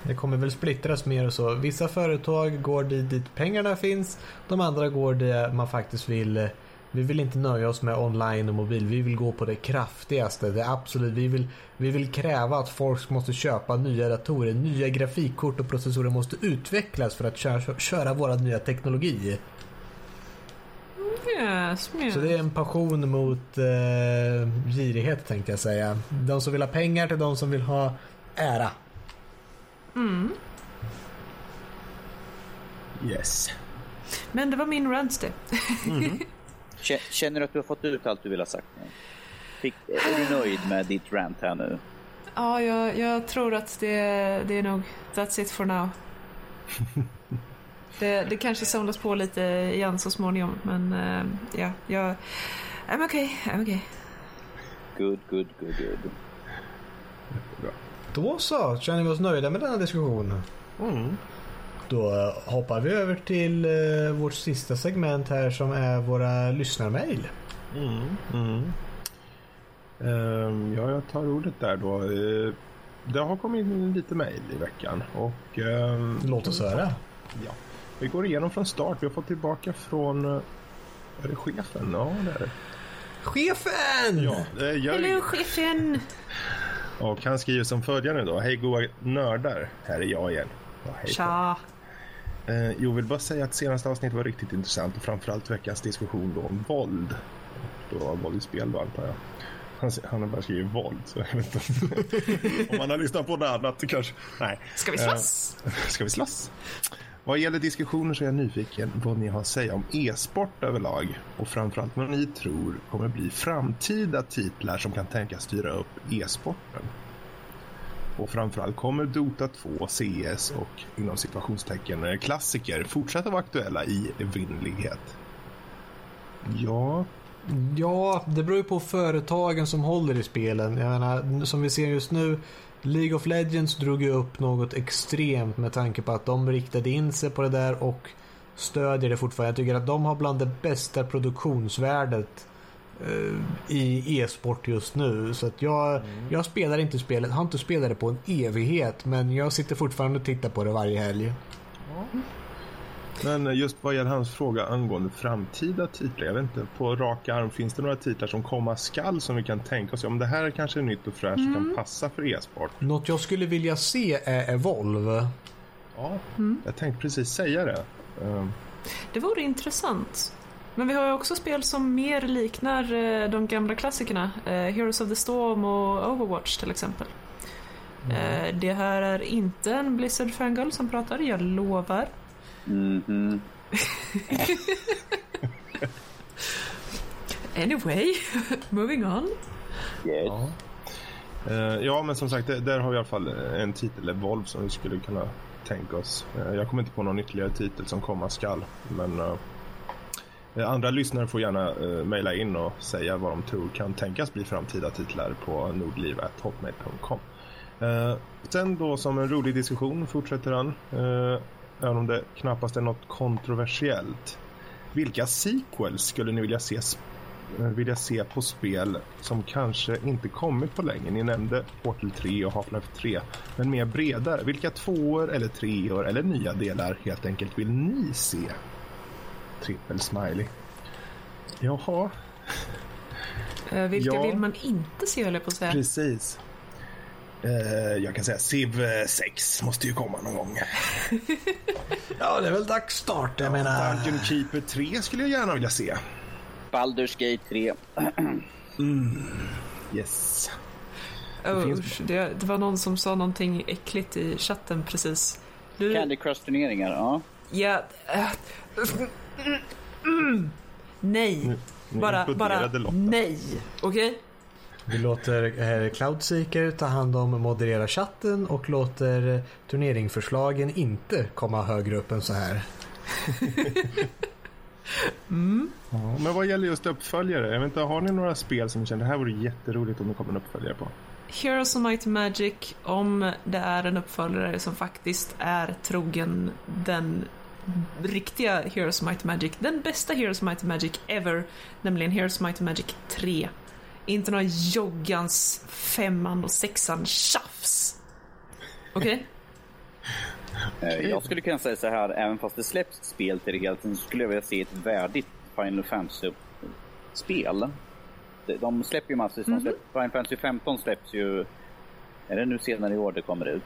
Det kommer väl splittras mer och så. Vissa företag går dit, dit pengarna finns. De andra går där man faktiskt vill. Vi vill inte nöja oss med online och mobil. Vi vill gå på det kraftigaste. Det absolut. Vi vill, vi vill kräva att folk måste köpa nya datorer. Nya grafikkort och processorer måste utvecklas för att köra, köra våra nya teknologi. Yes, yes. Så det är en passion mot eh, girighet tänkte jag säga. De som vill ha pengar till de som vill ha ära. Mm. Yes. Men det var min rant det. Mm. Känner du att du har fått ut allt du vill ha sagt? Fick, är du nöjd med ditt rant här nu? Ja, jag, jag tror att det, det är nog that's it for now. Det, det kanske samlas på lite igen så småningom, men uh, ja, jag... I'm okay, I'm okay. Good, good, good, good. Då så, känner vi oss nöjda med denna diskussion. Mm. Då hoppar vi över till uh, vårt sista segment här som är våra lyssnarmail. Mm. Mm. Um, ja, jag tar ordet där då. Uh, det har kommit in lite mail i veckan. Och, um, Låt oss höra. Ja. Vi går igenom från start. Vi har fått tillbaka från... Eh, är det chefen? Ja, det är det. Chefen! Ja, det gör Hello chefen! Och han skriver som följande då. Hej goa nördar. Här är jag igen. Ja, hej. Tja. Eh, jag vill bara säga att senaste avsnittet var riktigt intressant och framförallt veckans diskussion då om våld. Då våld i spel då antar jag. Han, han har bara skrivit våld så jag vet inte om man har lyssnat på något annat kanske. Nej. Ska vi Eh, slåss? Ska vi slåss? Vad gäller diskussioner så är jag nyfiken vad ni har att säga om e-sport överlag och framförallt vad ni tror kommer bli framtida titlar som kan tänkas styra upp e-sporten. Och framförallt kommer Dota 2, CS och inom situationstecken eh, klassiker fortsätta vara aktuella i evinnerlighet? Ja, Ja, det beror ju på företagen som håller i spelen. Jag menar, som vi ser just nu, League of Legends drog ju upp något extremt med tanke på att de riktade in sig på det där och stödjer det fortfarande. Jag tycker att de har bland det bästa produktionsvärdet eh, i e-sport just nu. Så att jag, jag spelar inte spelet, har inte spelat det på en evighet men jag sitter fortfarande och tittar på det varje helg. Men just vad gäller hans fråga angående framtida titlar. Jag vet inte, på rak arm finns det några titlar som komma skall som vi kan tänka oss? Om det här är kanske är nytt och fräscht och kan passa för e-sport. Något jag skulle vilja se är Evolve. Ja, jag tänkte precis säga det. Ehm, Det vore intressant. Men vi har ju också spel som mer liknar eh, de gamla klassikerna. Eh, Heroes of the Storm och Overwatch till exempel. Eh, det här är inte en Blizzard fangirl som pratar, jag lovar. Mhm. Anyway, moving on. Yes. Ja. Eh, ja, men som sagt, där har vi i alla fall en titel, Evolve, som vi skulle kunna tänka oss. Eh, jag kommer inte på någon ytterligare titel som komma skall, men eh, andra lyssnare får gärna uh, mejla in och säga vad de tror kan tänkas bli framtida titlar på nordliv.hotmail.com. Uh, sen då som en rolig diskussion fortsätter han, även om det knappast är något kontroversiellt. Vilka sequels skulle ni vilja se eh, vilja se på spel som kanske inte kommit på länge. Ni nämnde Portal 3 och Half-Life 3, men mer bredare. Vilka tvåor eller treor eller nya delar helt enkelt vill ni se? Trippel smiley. Jaha, Eh, vilka Ja. vill man inte se höll jag på att säga. precis. Eh, jag kan säga Civ eh, 6 måste ju komma någon gång. Ja, det är väl dags snart. Jag menar... Dungeon Keeper 3 skulle jag gärna vilja se. Baldur's Gate 3. Yes. Oh, finns- usch, det, det var någon som sa någonting äckligt i chatten precis. Du, Candy Crush-turneringar, ja. ja, mm, nej. Nu Bara, bara nej. Okej? Vi låter eh, Cloudseeker ta hand om moderera chatten och låter turneringsförslagen inte komma högre upp än så här. Ja, men vad gäller just uppföljare, jag vet inte, har ni några spel som ni känner det här vore jätteroligt om det kommer en uppföljare på? Heroes of Might and Magic, om det är en uppföljare som faktiskt är trogen den riktiga Heroes of Might and Magic, den bästa Heroes of Might and Magic ever, nämligen Heroes of Might and Magic 3. Inte några joggans femman och sexan tjafs. Okej? Eh, Jag skulle kunna säga så här, även fast det släpps spel till det hela tiden så skulle jag vilja se ett värdigt Final Fantasy-spel. De- De släpper ju massor. De släpper, Final Fantasy 15 släpps ju... Är det nu senare i år det kommer ut?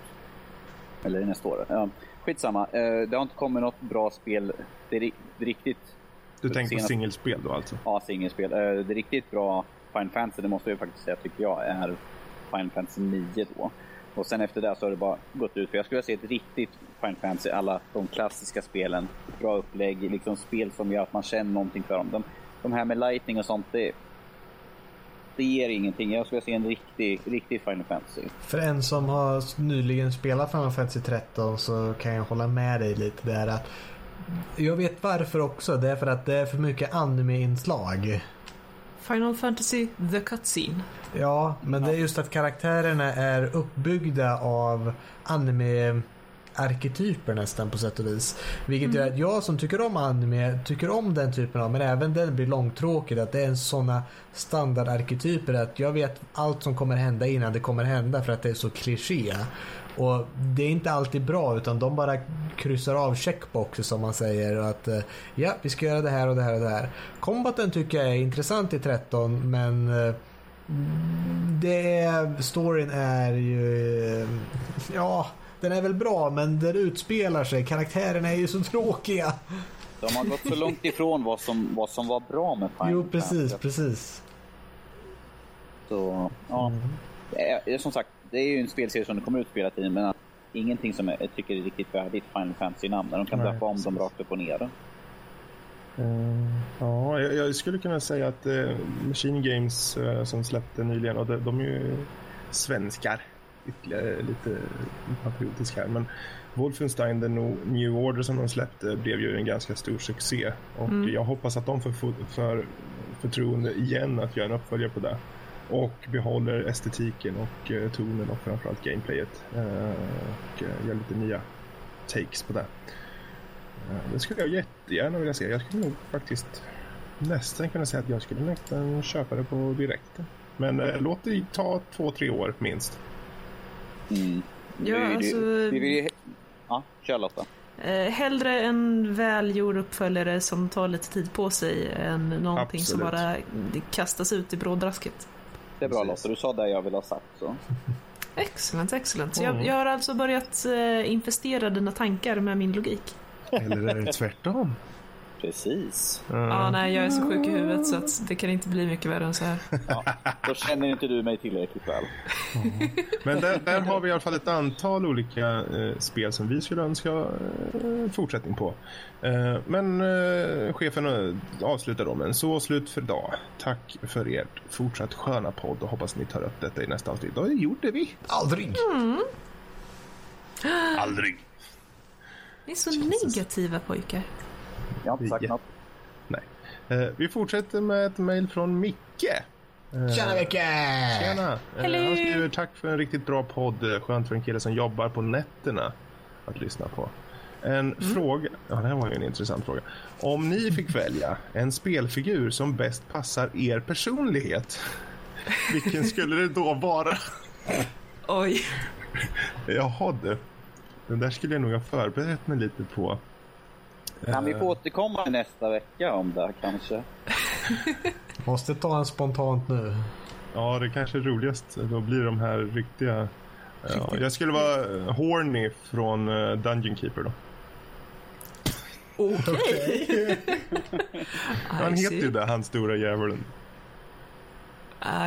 Eller är det nästa år? Ja, skitsamma. Eh, Det har inte kommit något bra spel. Det är är riktigt Du tänker på singelspel då alltså? Ja, singelspel. Eh, Det riktigt bra Final Fantasy, det måste jag faktiskt säga, tycker jag, är Final Fantasy 9 då. Och sen efter det så har det bara gått ut. För jag skulle vilja se ett riktigt Final Fantasy, alla de klassiska spelen. Bra upplägg, liksom spel som gör att man känner någonting för dem. De, de här med lightning och sånt, det, det ger ingenting. Jag skulle vilja se en riktig, riktig Final Fantasy. För en som har nyligen spelat Final Fantasy 13 så kan jag hålla med dig lite där att jag vet varför också. Det är för att det är för mycket anime-inslag. Final Fantasy The Cutscene. Ja, men det är just att karaktärerna är uppbyggda av anime arketyper nästan på sätt och vis. Vilket gör att jag som tycker om anime tycker om den typen av, men även den blir långtråkig. Att det är sådana standardarketyper att jag vet allt som kommer hända innan det kommer hända för att det är så kliché. Och det är inte alltid bra utan de bara kryssar av checkboxer som man säger. Och att eh, ja, vi ska göra det här och det här och det här. Combaten tycker jag är intressant i 13 men eh, Det är, storyn är ju... Ja, den är väl bra men den utspelar sig. Karaktärerna är ju så tråkiga. De har gått så långt ifrån vad som, vad som var bra med Final Jo, precis, precis. Så, ja. Det är, som sagt, det är ju en spelserie som det kommer ut hela tiden, men ingenting som jag tycker är riktigt värdigt Final Fantasy-namn. De kan döpa om dem rakt upp och ner. Eh, ja, jag, jag skulle kunna säga att uh, Machine Games eh, som släppte nyligen, och de, de är ju svenskar. Ytterligare lite patriotiska här. Men Wolfenstein The New Order som de släppte blev ju en ganska stor succé. Och jag hoppas att de får för, för förtroende igen att göra en uppföljare på det. Och behåller estetiken och uh, tonen och framförallt gameplayet. eh, och uh, gör lite nya takes på det. Eh, Det skulle jag jättegärna vilja se. Jag skulle nog faktiskt nästan kunna säga att jag skulle nästan köpa det på direkten. Men eh, låt det ta två, tre år minst. Mm. Ja, Vi alltså- vi. Ja, kör Lotta. Eh, hellre en välgjord uppföljare som tar lite tid på sig än någonting som Absolut. bara kastas ut i brådrasket. Det är bra. Lotta, du sa det jag ville ha sagt. Så. Excellent, excellent. Mm. jag, jag har alltså börjat eh, investera dina tankar med min logik. Eller är det tvärtom? Precis. Ja, nej, jag är så sjuk i huvudet så att det kan inte bli mycket värre än så här. Ja, då känner inte du mig tillräckligt väl. Men där, där har vi i alla fall ett antal olika eh, spel som vi skulle önska eh, fortsättning på. Eh, men eh, chefen eh, avslutar då med en så slut för idag. Tack för ert fortsatt sköna podd och hoppas ni tar upp detta i nästa avsnitt. Det gjorde vi. Aldrig! Aldrig. Ni är så negativa pojkar. Jag har inte sagt Ja. något. Nej. Eh, vi fortsätter med ett mejl från Micke. Eh, Tjena Micke! Tjena! Eh, Hello. Han skriver tack för en riktigt bra podd. Skönt för en kille som jobbar på nätterna att lyssna på. En fråga, ja det här var ju en intressant fråga. Om ni fick välja en spelfigur som bäst passar er personlighet, vilken skulle det då vara? Oj. Jaha du, den där skulle jag nog ha förberett mig lite på. Kan vi Eh, få återkomma nästa vecka om det här, kanske? Måste ta en spontant nu. Ja, det kanske är roligast. Då blir de här riktiga... Ja, jag skulle vara eh, Horny från eh, Dungeon Keeper då. Okej. Han I heter ju det, han stora djävulen.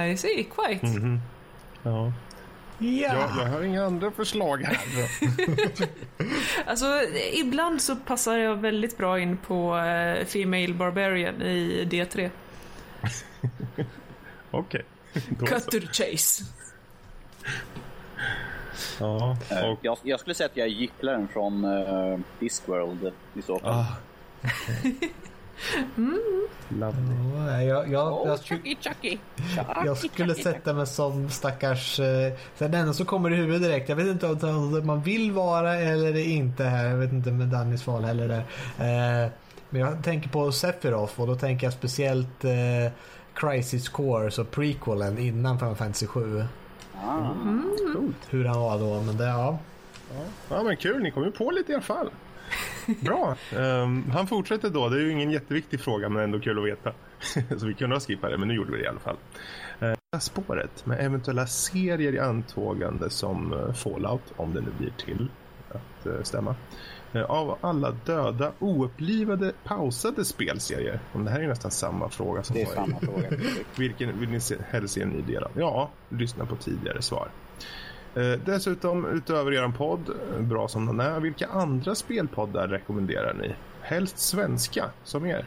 I see, quite. Mhm. Ja. Ja! Jag, jag har inga andra förslag här. Alltså, ibland så passar jag väldigt bra in på eh, Female Barbarian i D3. Okej. Då Cut to the chase. Ja, Eh, och... Jag, jag skulle säga att jag är gycklaren från uh, Discworld i så fall. Ah. Lovely. Ja, jag, jag, jag, Chucky, Chucky. jag skulle sätta mig som stackars... Eh, så den enda som kommer i huvudet direkt. Jag vet inte om man vill vara eller inte här. Jag vet inte med Dannys val heller där. Eh, men jag tänker på Sephiroth och då tänker jag speciellt eh, Crisis Core, så prequelen innan Final Fantasy 7. Ah. Coolt. Hur han var då, men det, ja. Ja, men kul. Ni kom ju på lite i alla fall. Bra. Ehm, han fortsätter då. Det är ju ingen jätteviktig fråga, men ändå kul att veta. Så vi kunde ha skippat det, men nu gjorde vi det i alla fall. Uh, spåret med eventuella serier i antågande som eh, Fallout, om det nu blir till att eh, stämma. Eh, av alla döda, oupplivade, pausade spelserier. Om det här är nästan samma fråga som Det är var i- samma fråga. vilken vill ni se, helst se en ny del av? Ja, lyssna på tidigare svar. Eh, dessutom, utöver er podd, eh, bra som den är, vilka andra spelpoddar rekommenderar ni? Helst svenska, som er.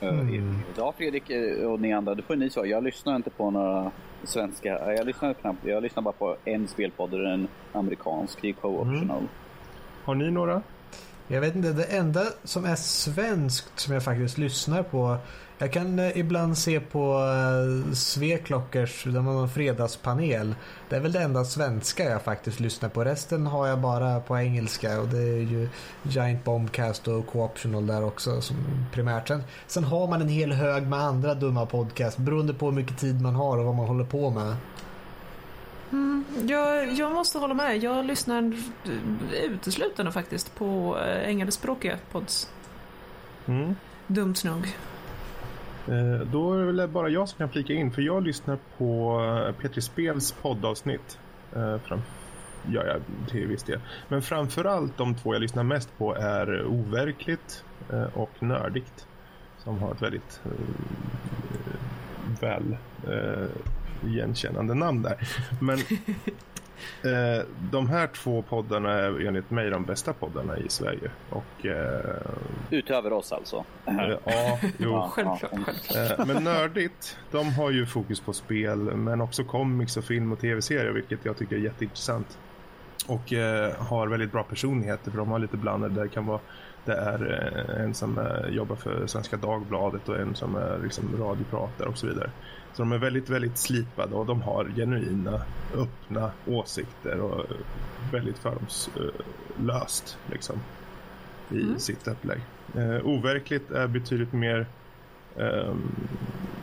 Mm. Ja, Fredrik eh, och ni andra, det får ni svara. Jag lyssnar inte på några svenska. Jag lyssnar knappt. Jag lyssnar bara på en spelpodd, en amerikansk. Det är co-optional. Har ni några? Jag vet inte, det enda som är svenskt som jag faktiskt lyssnar på. Jag kan eh, ibland se på eh, Sveklockers, de har en fredagspanel. Det är väl det enda svenska jag faktiskt lyssnar på. Resten har jag bara på engelska och det är ju Giant Bombcast och Co-optional där också som primärt. Sen, sen har man en hel hög med andra dumma podcast beroende på hur mycket tid man har och vad man håller på med. Jag, jag måste hålla med. Jag lyssnar uteslutande faktiskt på eh, engelskspråkiga pods. Mm. Dumt nog. Eh, då är det väl bara jag som kan flika in, för jag lyssnar på eh, Petri Spels poddavsnitt. Eh, fram, ja, ja, till viss del. Men framförallt de två jag lyssnar mest på är Overkligt och Nördigt. Som har ett väldigt väl igenkännande namn där. Men Eh, de här två poddarna är enligt mig de bästa poddarna i Sverige. Och, eh, Utöver oss alltså? Eh, ja, jo. Självklart. självklart. Eh, men Nördigt, de har ju fokus på spel men också comics och film och tv-serier vilket jag tycker är jätteintressant. Och eh, har väldigt bra personligheter för de har lite blandade. Det kan vara det är en som jobbar för Svenska Dagbladet och en som är liksom radiopratare och så vidare. Så de är väldigt, väldigt slipade och de har genuina, öppna åsikter och väldigt fördomslöst liksom, i mm. sitt upplägg. Eh, overkligt är betydligt mer eh,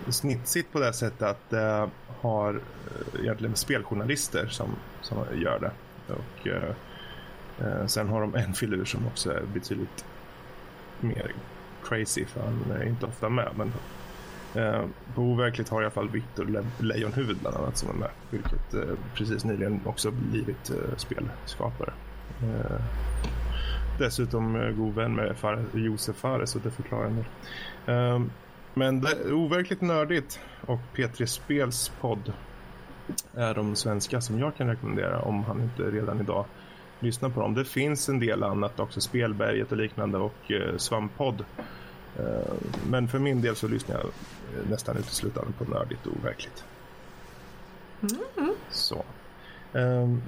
snitsigt på det sättet att det har eh, egentligen speljournalister som, som gör det. Och eh, eh, sen har de en filur som också är betydligt mer crazy för han är inte ofta med. Men eh, på Overkligt har i alla fall Victor Le Lejonhuvud bland annat som är med. Vilket eh, precis nyligen också blivit eh, spelskapare. Eh, dessutom eh, god vän med Fares, Josef Fares så det förklarar en del. Eh, men det är overkligt nördigt och P3 Spels podd är de svenska som jag kan rekommendera om han inte redan idag lyssnar på dem. Det finns en del annat också, Spelberget och liknande och eh, Svamppodd. Eh, men för min del så lyssnar jag nästan uteslutande på Nördigt och Overkligt. Mm. Så. Um,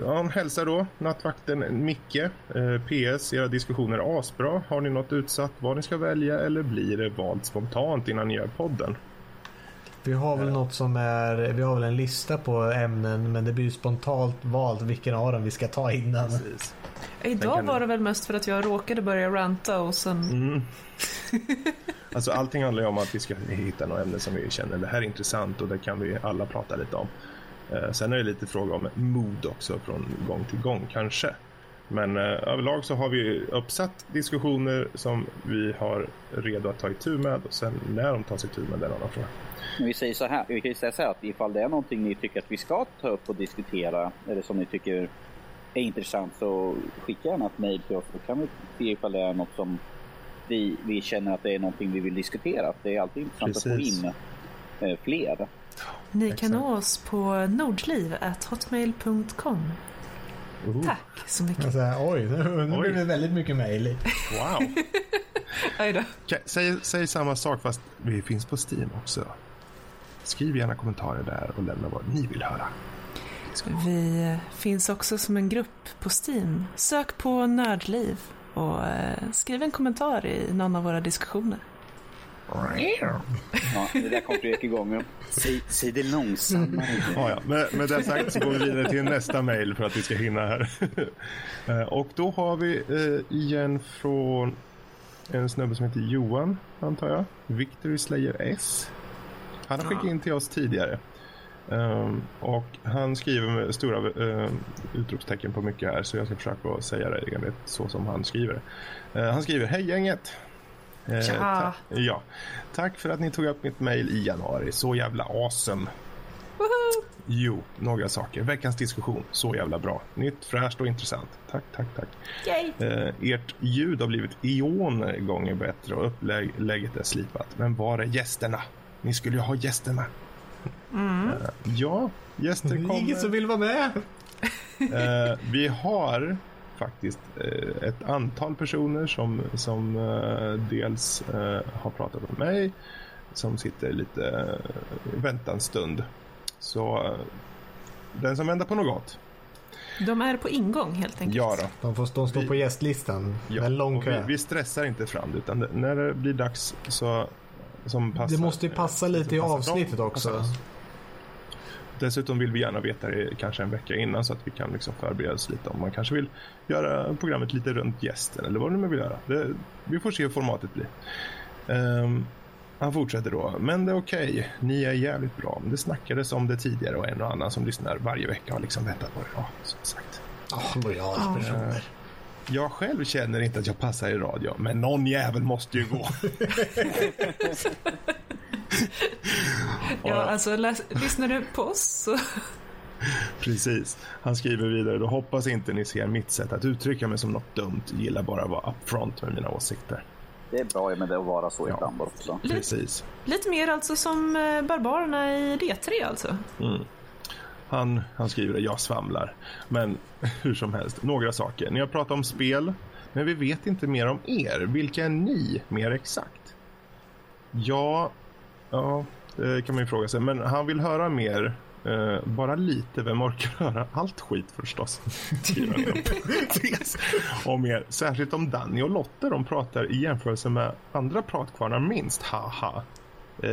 Ja, hälsar då nattvakten Micke. Eh, PS, era diskussioner är asbra. Har ni något utsatt vad ni ska välja eller blir det valt spontant innan ni gör podden? Vi har väl något som är, vi har väl en lista på ämnen men det blir ju spontant valt vilken av dem vi ska ta innan. Precis. Idag var det väl mest för att jag råkade börja ranta och sen... Mm. alltså allting handlar ju om att vi ska hitta något ämne som vi känner det här är intressant och det kan vi alla prata lite om. Eh, sen är det lite fråga om mod också från gång till gång kanske. Men eh, överlag så har vi uppsatt diskussioner som vi har redo att ta itu med och sen när de tar sig tur med den annan fråga. Vi säger så här, vi kan ju säga så här att ifall det är någonting ni tycker att vi ska ta upp och diskutera eller som ni tycker är intressant så skicka gärna ett mejl till oss så kan vi se ifall det är något som vi, vi känner att det är någonting vi vill diskutera. Det är alltid intressant Precis. att få in eh, fler. Ni kan nå oss på nordliv.hotmail.com Uh. Tack så mycket. Alltså, oj, nu, nu blir det väldigt mycket mejl. Wow. säg, säg samma sak fast vi finns på Steam också. Skriv gärna kommentarer där och lämna vad ni vill höra. Vi finns också som en grupp på Steam. Sök på Nördliv och eh, skriv en kommentar i någon av våra diskussioner. Ja, det där kom Fredrik igång Säg, säg det långsammare. Ja, ja. Med, med det sagt så går vi vidare till nästa mejl för att vi ska hinna här. Eh, och då har vi eh, igen från en snubbe som heter Johan, antar jag. Victory Slayer S. Han har skickat in till oss tidigare. Um, och han skriver med stora uh, utropstecken på mycket här så jag ska försöka säga det enligt så som han skriver. Uh, han skriver Hej gänget! Uh, ta ja. Tack för att ni tog upp mitt mail i januari. Så jävla awesome. Woho! Jo, några saker. Veckans diskussion, så jävla bra. Nytt, fräscht och intressant. Tack, tack, tack. Uh, ert ljud har blivit eoner gånger bättre och upplägget är slipat. Men var är gästerna? Ni skulle ju ha gäster med. Mm. Uh, ja, gäster kommer. Ingen som vill vara med. uh, vi har faktiskt uh, ett antal personer som, som dels har pratat med mig, som sitter lite vänta en stund. Så den som väntar på något. De är på ingång helt enkelt. Ja då. De får stå, stå vi, på gästlistan. Ja, en lång kö. Vi, vi, stressar inte fram utan när det blir dags så som passar. Det måste ju passa lite i avsnittet också. Dessutom vill vi gärna veta det kanske en vecka innan så att vi kan liksom förbereda oss lite om man kanske vill göra programmet lite runt gästen eller vad nu vill göra. Det, vi får se hur formatet blir. Um, han fortsätter då. Men det är okej. Okay. Ni är jävligt bra. Det snackades om det tidigare och en och annan som lyssnar varje vecka har liksom väntat på det. Ja, som sagt. Ja, oh, lojala personer. Jag själv känner inte att jag passar i radio, men någon jävel måste ju gå. Ja, alltså läs, lyssnar du på oss så... Precis. Han skriver vidare, då hoppas inte ni ser mitt sätt att uttrycka mig som något dumt. Gillar bara att vara upfront med mina åsikter. Det är bra med det att vara så Ja. ibland också. Precis. Lite mer alltså som eh, barbarerna i D3 alltså. Han, han skriver, jag svamlar. Men hur som helst, några saker. Ni har pratat om spel, men vi vet inte mer om er. Vilka är ni mer exakt? Ja, ja, det kan man ju fråga sig. Men han vill höra mer. Eh, bara lite, vem orkar höra allt skit förstås? Om er, särskilt om Danny och Lotte de pratar i jämförelse med andra pratkvarnar minst. Haha. Eh,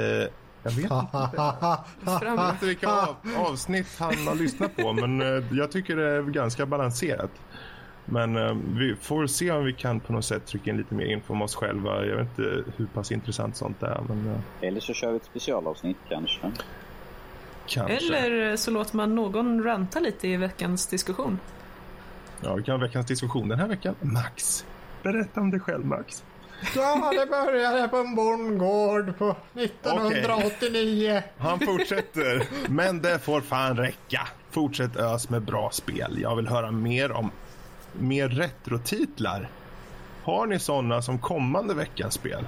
jag vet inte. Jag vet inte vilka av, avsnitt han har lyssnat på, men eh, jag tycker det är ganska balanserat. Men eh, vi får se om vi kan på något sätt trycka in lite mer info om oss själva. Jag vet inte hur pass intressant sånt är, men eh, Eller så kör vi ett specialavsnitt kanske. kanske. Eller så låter man någon ranta lite i veckans diskussion. Ja, vi kan ha veckans diskussion den här veckan. Max, berätta om dig själv Max. Ja, det började på en bondgård på 1989. Han fortsätter. Men det får fan räcka. Fortsätt ös med bra spel. Jag vill höra mer om mer retrotitlar. Har ni sådana som kommande veckans spel?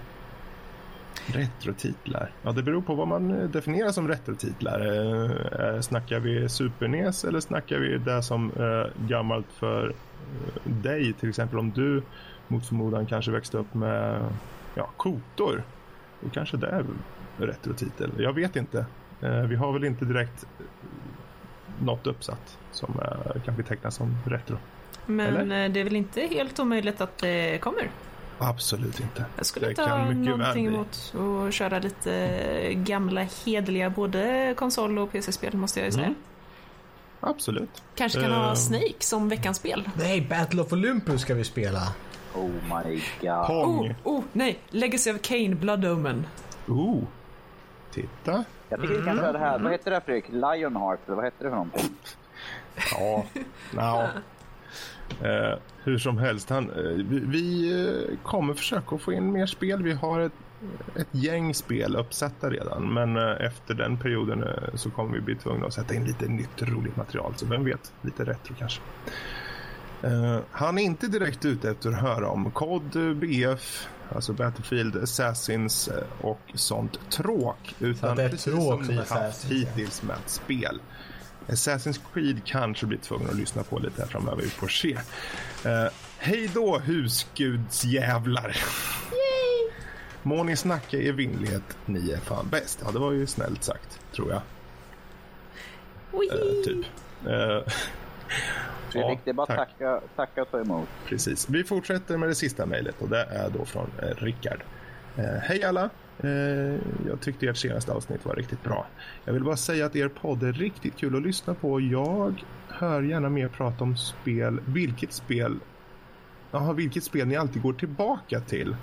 Retrotitlar. Ja, det beror på vad man eh, definierar som retrotitlar. Eh, eh snackar vi Super NES eller snackar vi det som eh, gammalt för eh, dig? Till exempel om du mot förmodan kanske växte upp med ja, kotor. Då kanske det är retrotitel. Jag vet inte. Eh, vi har väl inte direkt eh, något uppsatt som eh, kan betecknas som retro. Men Eller? eh, det är väl inte helt omöjligt att det kommer? Absolut inte. Jag skulle inte kan ha någonting emot att köra lite gamla hedliga både konsol och PC-spel måste jag ju säga. Mm. Absolut. Kanske kan ha Eh. Snake som veckans spel. Nej, Battle of Olympus ska vi spela. Oh my god. Pong. Oh, oh, nej! Legacy of Kane, Blood Omen. Oh. Titta. Jag tycker vi kan köra det här. Vad heter det Fredrik? Lionheart eller vad heter det för någonting? Ja. ja. Eh, hur som helst, han, eh, vi, vi eh, kommer försöka få in mer spel. Vi har ett, ett gäng spel uppsatta redan, men eh, efter den perioden eh, så kommer vi bli tvungna att sätta in lite nytt roligt material. Så vem vet, lite retro kanske. Eh, han är inte direkt ute efter att höra om COD, BF, alltså Battlefield, Assassins och sånt tråk. Utan det är precis som ni haft hittills med spel. Assassin's Creed kanske blir tvungen att lyssna på lite här framöver. Vi får se. Uh, hej då husgudsjävlar! Må ni snacka i evinnerlighet. Ni är fan bäst. Ja, det var ju snällt sagt, tror jag. Eh, typ. Eh, Fredrik, Ja, det är bara tack. tacka, tacka och ta emot. Precis. Vi fortsätter med det sista mejlet och det är då från eh, Rickard. Eh, Hej alla! Eh, jag tyckte ert senaste avsnitt var riktigt bra. Jag vill bara säga att er podd är riktigt kul att lyssna på. Jag hör gärna mer prata om spel. Vilket spel Jaha, vilket spel ni alltid går tillbaka till.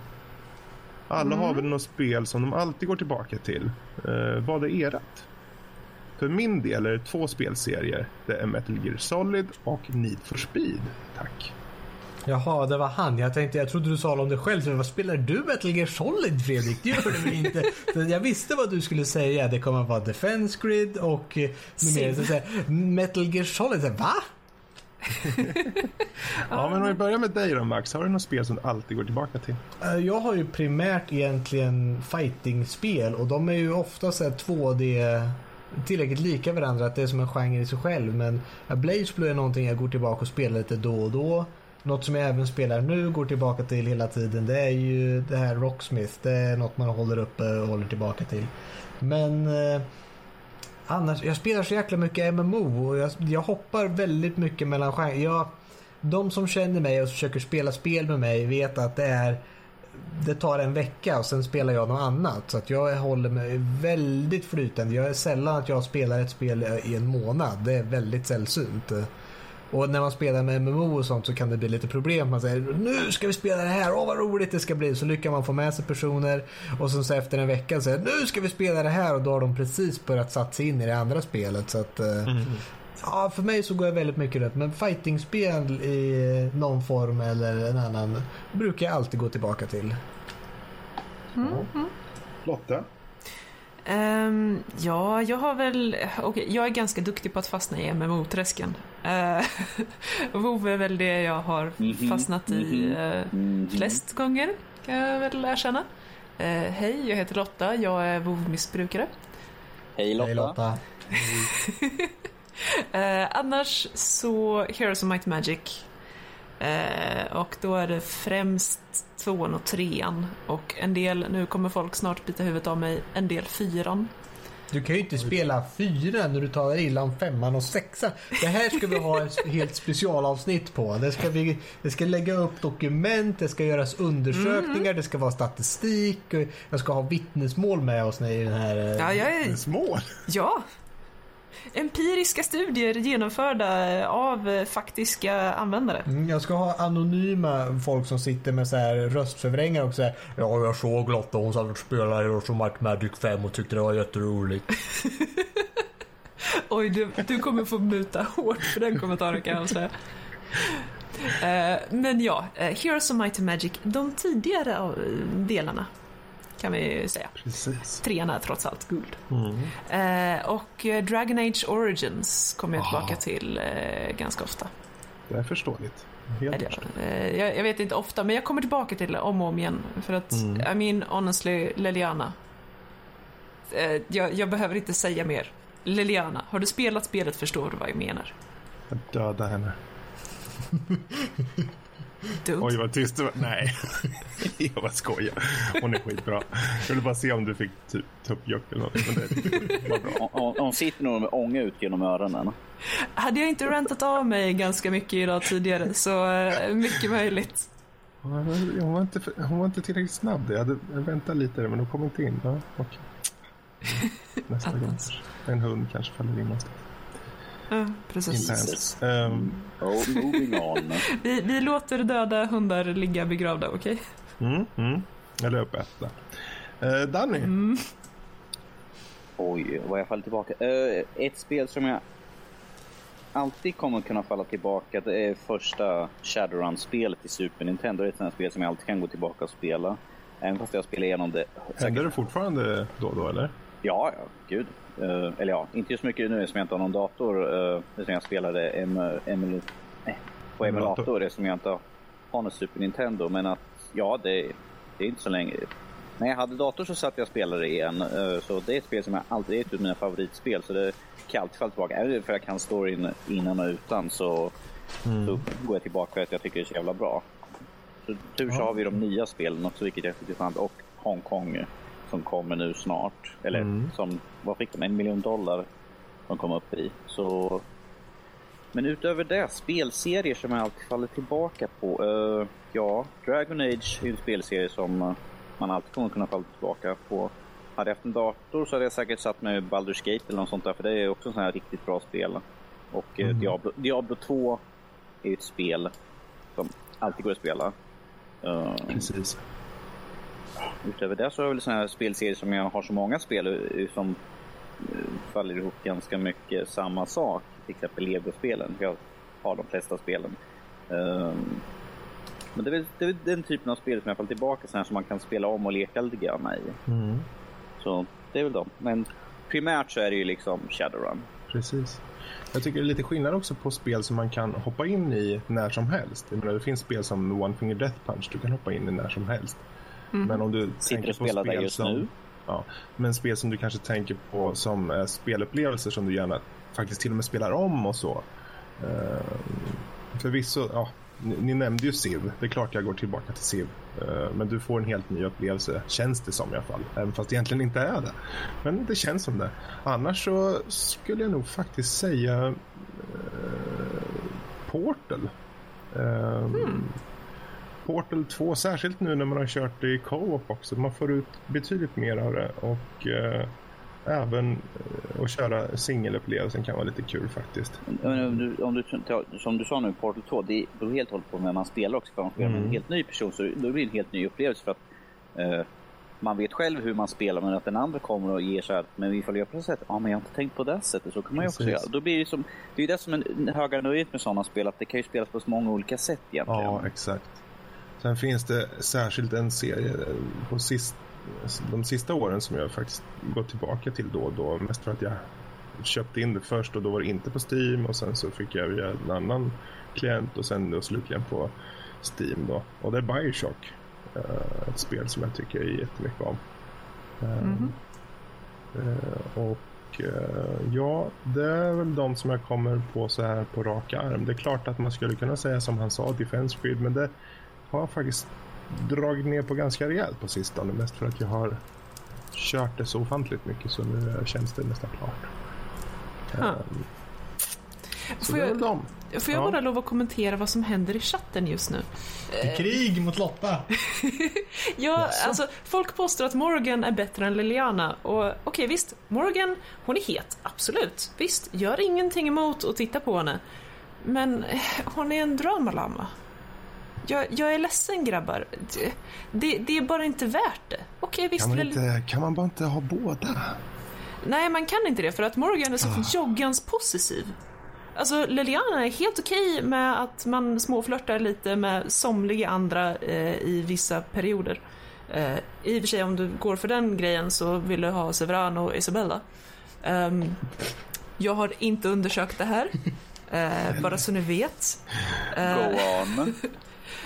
Alla har väl något spel som de alltid går tillbaka till. Eh, vad är erat? För min del är det två spelserier. Det är Metal Gear Solid och Need for Speed. Tack. Jaha, det var han. Jag tänkte, jag trodde du sa om dig själv. Så vad spelar du Metal Gear Solid Fredrik? Det gör du inte? Jag visste vad du skulle säga. Det kommer att vara Defense Grid och eh, mer. Så säga, Metal Gear Solid. Så, Va? Ja, men om vi börjar med dig då Max. Har du något spel som du alltid går tillbaka till? Eh, Jag har ju primärt egentligen fighting-spel och de är ju ofta så här 2D tillräckligt lika varandra att det är som en genre i sig själv. Men eh, Blaze Blue är någonting jag går tillbaka och spelar lite då och då. Något som jag även spelar nu, går tillbaka till hela tiden, det är ju det här Rocksmith. Det är något man håller uppe och håller tillbaka till. Men eh, annars, jag spelar så jäkla mycket MMO och jag, jag hoppar väldigt mycket mellan genrer. Jag, de som känner mig och försöker spela spel med mig vet att det är det tar en vecka och sen spelar jag något annat. Så att jag håller mig väldigt flytande. Jag är sällan att jag spelar ett spel i en månad. Det är väldigt sällsynt. Och när man spelar med MMO och sånt så kan det bli lite problem. Man säger nu ska vi spela det här, åh vad roligt det ska bli. Så lyckas man få med sig personer och sen så efter en vecka säger nu ska vi spela det här och då har de precis börjat satsa in i det andra spelet. Så att, eh, Ja, för mig så går jag väldigt mycket rätt. Men fightingspel i någon form eller en annan brukar jag alltid gå tillbaka till. Lotta? Ehm, ja, jag har väl... okej, jag är ganska duktig på att fastna i MMO-träsken. Uh, WoW är väl det jag har Mhm, fastnat i mhm, eh, Mhm. flest gånger, kan jag väl erkänna. Eh, hej, jag heter Lotta. Jag är WoW-missbrukare. Hej Lotta. Hej Lotta. Eh, annars så Heroes of Might Magic. Eh, och då är det främst tvåan och trean. Och en del, nu kommer folk snart bita huvudet av mig, en del fyran. Du kan ju inte spela fyra när du talar illa om femman och sexan. Det här ska vi ha ett helt specialavsnitt på. Det ska, vi, det ska lägga upp dokument, det ska göras undersökningar, det ska vara statistik. Jag ska ha vittnesmål med oss i den här... eh, Ja, jag är, Små? ja. Empiriska studier genomförda av faktiska användare. Mm, Jag ska ha anonyma folk som sitter med så här röstförvrängare och säger Ja, jag såg Lotta hon satt och spelade Might Magic 5 och tyckte det var jätteroligt. Oj, du, du kommer få muta hårt för den kommentaren kan jag säga. Eh, men ja, eh, Heroes of Might and Magic, de tidigare eh, delarna kan vi säga. Precis. Trean är trots allt guld. Mm. Eh, och eh, Dragon Age Origins kommer jag tillbaka Ah. till eh, ganska ofta. Det är förståeligt. Helt eh, jag, jag vet inte ofta, men jag kommer tillbaka till det om och om igen. För att, Mm. I mean, honestly, Liliana. Eh, jag, jag behöver inte säga mer. Liliana, har du spelat spelet förstår du vad jag menar. Jag dödar henne. Dumt. Oj, vad tyst det var. Nej, jag bara skojar. Hon är skitbra. Jag ville bara se om du fick typ tuppjuck eller något. Men det var bra. Hon- Hon sitter nog med ånga ut genom öronen. Hade jag inte rantat av mig ganska mycket idag tidigare så eh, mycket möjligt. Hon var inte, hon var inte tillräckligt snabb. Jag hade jag väntat lite men hon kom inte in. Ja, okej. Nästa gång. En hund kanske faller in någonstans. Ja, precis. Internt. Ehm, Oh, moving on. Vi, vi låter döda hundar ligga begravda, okej? mm, mm. Jag löp ett där. Uh, Danny, Mm. Oj, vad jag faller tillbaka. Eh, ett spel som jag alltid kommer kunna falla tillbaka det är första Shadowrun-spelet i Super Nintendo. Det är ett sånt spel som jag alltid kan gå tillbaka och spela. Även fast jag spelar igenom det. händer det fortfarande då och då eller? Ja, ja, gud. Eh, eller ja, inte just mycket nu som jag inte har någon dator. Uh, som jag spelade em, emul, nej, på Emulator. emulator, det som jag inte har någon Super Nintendo. Men att, ja, det, det är inte så länge. När jag hade dator så satt jag och spelade igen. eh, så det är ett spel som jag alltid, det är ett av mina favoritspel. Så det kan jag alltid falla tillbaka. Även för jag kan storyn innan och utan så, så går jag tillbaka för att jag tycker det är så jävla bra. Så tur så Ja. har vi de nya spelen också, vilket är intressant. Och Hongkong som kommer nu snart. Eller Mm. som, vad fick de? En miljon dollar de kom upp i. Så... Men utöver det, spelserier som jag alltid faller tillbaka på. Eh, ja, Dragon Age är en spelserie som eh, man alltid kommer kunna falla tillbaka på. Hade jag haft en dator så hade jag säkert satt med Baldur's Gate eller något sånt där, för det är också en sån här riktigt bra spel. Och eh, Diablo, Diablo 2 är ju ett spel som alltid går att spela. Eh, Precis. Utöver det så har jag väl sådana här spelserier som jag har så många spel som eh, faller ihop ganska mycket samma sak. Till exempel Lego-spelen. Jag har de flesta spelen. Ehm, Men det är, väl, det är väl den typen av spel som jag faller tillbaka så här som man kan spela om och leka lite grann i. Mm. Så det är väl de. Men primärt så är det ju liksom Shadowrun. Precis. Jag tycker det är lite skillnad också på spel som man kan hoppa in i när som helst. Jag menar, det finns spel som One Finger Death Punch du kan hoppa in i när som helst. Men om du Sitter och spelar där spel just som... nu. Ja, men spel som du kanske tänker på som eh, spelupplevelser som du gärna faktiskt till och med spelar om och så. Uh, förvisso, ja, ni, ni nämnde ju Civ. Det är klart jag går tillbaka till Civ. Eh, men du får en helt ny upplevelse, känns det som i alla fall. Även fast det egentligen inte är det. Men det känns som det. Annars så skulle jag nog faktiskt säga eh, Portal. Eh, Portal 2, särskilt nu när man har kört det i co-op också. Man får ut betydligt mer av det och eh, även eh, att köra singelupplevelsen kan vara lite kul faktiskt. Men Om du, om du, som du sa nu, Portal 2, det beror helt och hållet på vem man spelar också. För om man spelar med en Mm. helt ny person så då blir det en helt ny upplevelse. För att, eh, man vet själv hur man spelar men att den andra kommer och ger så här, men ifall jag gör på det sättet, ja men jag har inte tänkt på det sättet, så kan man ju också göra. Då blir det som, det är ju det som är höga nöjet med sådana spel, att det kan ju spelas på så många olika sätt egentligen. Ja, exakt. Sen finns det särskilt en serie på sist, de sista åren som jag faktiskt gått tillbaka till då och då. Mest för att jag köpte in det först och då var det inte på Steam och sen så fick jag via en annan klient och sen då slutligen på Steam då. Och det är Bioshock. eh, Ett spel som jag tycker jättemycket om. Mhm. eh, Och eh, ja, det är väl de som jag kommer på så här på raka arm. Det är klart att man skulle kunna säga som han sa, Defense Grid, men det har faktiskt dragit ner på ganska rejält på sistone. Mest för att jag har kört det så ofantligt mycket så nu känns det nästan klart. Så Får det är jag, dem. får jag Ja. bara lov att kommentera vad som händer i chatten just nu? I krig mot Lotta. Ja, alltså folk påstår att Morgan är bättre än Liliana och okej visst, Morgan, hon är het, absolut. Visst, gör ingenting emot att titta på henne. Men eh, hon är en dramalamma. Jag, jag är ledsen grabbar. Det, det, det är bara inte värt det. Okej visst, Kan man, inte, kan man bara inte ha båda? Nej, man kan inte det för att Morgan är så joggans possessiv. Alltså Liliana är helt okej med att man småflörtar lite med somliga andra eh, i vissa perioder. Eh, I och för sig om du går för den grejen så vill du ha Severano och Isabella. Ehm, jag har inte undersökt det här. Eh, bara så ni vet. Eh, Go on.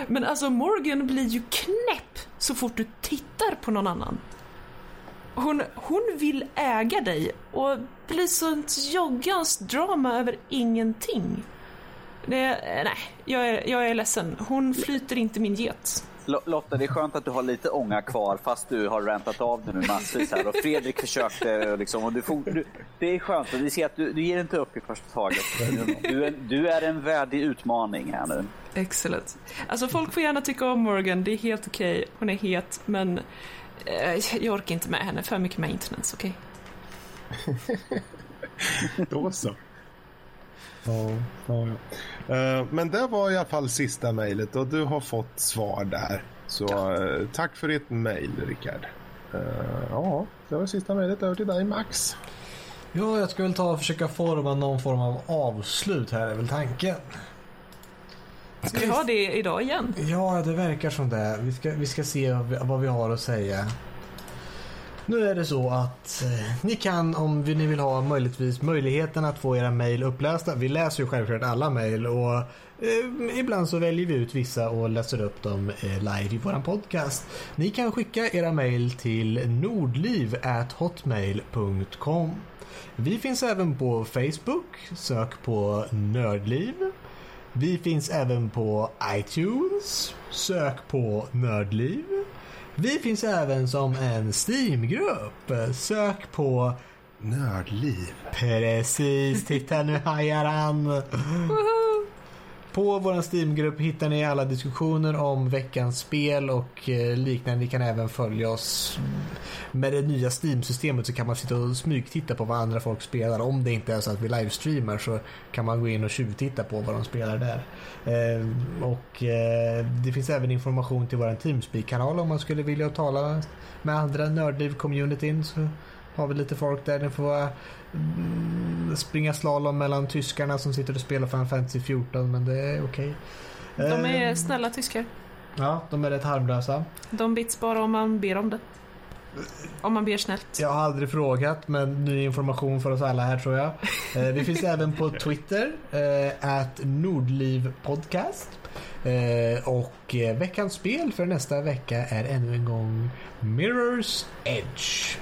men alltså Morgan blir ju knäpp så fort du tittar på någon annan. Hon, hon vill äga dig och blir sånt joggans drama över ingenting. Det, nej, jag är, jag är ledsen. Hon flyter inte min get. Lo- Lotta, det är skönt att du har lite ånga kvar fast du har rantat av det nu massvis här och Fredrik försökte liksom och du, for, du Det är skönt vi ser att du, du ger inte upp i första taget. Du är, du är en värdig utmaning här nu. Excellent. Alltså folk får gärna tycka om Morgan, det är helt okej. Hon är het, men eh, jag orkar inte med henne. För mycket maintenance, okej? Då så. Ja, ja, ja. Eh, Men det var i alla fall sista mejlet och du har fått svar där. Så eh, tack för ditt mejl, Rickard. Eh, Ja, det var sista mejlet. Över till dig, Max. Ja, jag ska väl ta och försöka forma någon form av avslut här är väl tanken. Ska vi ha det idag igen? Ja, det verkar som det. Vi ska, vi ska se vad vi har att säga. Nu är det så att eh, ni kan om ni vill ha möjligtvis möjligheten att få era mejl upplästa. Vi läser ju självklart alla mejl och eh, ibland så väljer vi ut vissa och läser upp dem eh, live i våran podcast. Ni kan skicka era mejl till nordliv@hotmail.com. Vi finns även på Facebook. Sök på Nördliv. Vi finns även på iTunes. Sök på Nördliv. Vi finns även som en Steamgrupp. Sök på Nördliv. Precis, titta nu hajar han. På vår Steam-grupp hittar ni alla diskussioner om veckans spel och eh, liknande. Ni kan även följa oss. Med det nya Steam-systemet så kan man sitta och smygtitta på vad andra folk spelar. Om det inte är så att vi livestreamar så kan man gå in och tjuvtitta på vad de spelar där. Eh, och eh, det finns även information till vår Teamspeak-kanal om man skulle vilja tala med andra Nördliv-communityn. Har vi lite folk där. Ni får mm, springa slalom mellan tyskarna som sitter och spelar Final Fantasy 14 men det är okej. De är Eh, snälla tyskar. Ja, de är rätt harmlösa. De bits bara om man ber om det. Om man ber snällt. Jag har aldrig frågat men ny information för oss alla här tror jag. Eh, vi finns även på Twitter, eh, at Nordlivpodcast. Och veckans spel för nästa vecka är ännu en gång Mirror's Edge.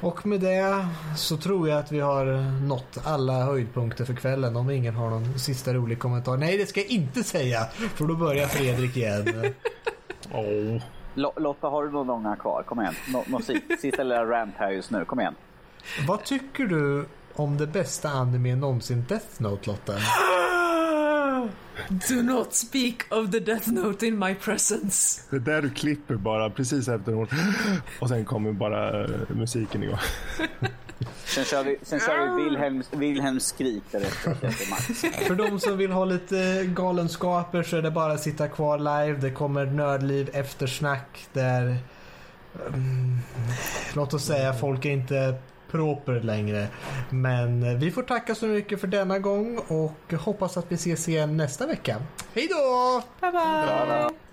Och med det så tror jag att vi har nått alla höjdpunkter för kvällen om ingen har någon sista rolig kommentar. Nej, det ska jag inte säga för då börjar Fredrik igen. Lo- Lotta, har du någon ånga kvar? Kom igen. Nå- nå si- sista lilla rant här just nu. Kom igen. Vad tycker du om det bästa anime någonsin Death Note Lotta? Do not speak of the death note in my presence. Det är där du klipper bara precis efter ord. Och sen kommer bara eh, musiken igång. Sen kör vi, sen kör vi Wilhelms, Wilhelms skrik. För de som vill ha lite galenskaper så är det bara att sitta kvar live. Det kommer Nördliv eftersnack där... Mm, låt oss säga folk är inte proper längre. Men vi får tacka så mycket för denna gång och hoppas att vi ses igen nästa vecka. Hej då! Bye bye!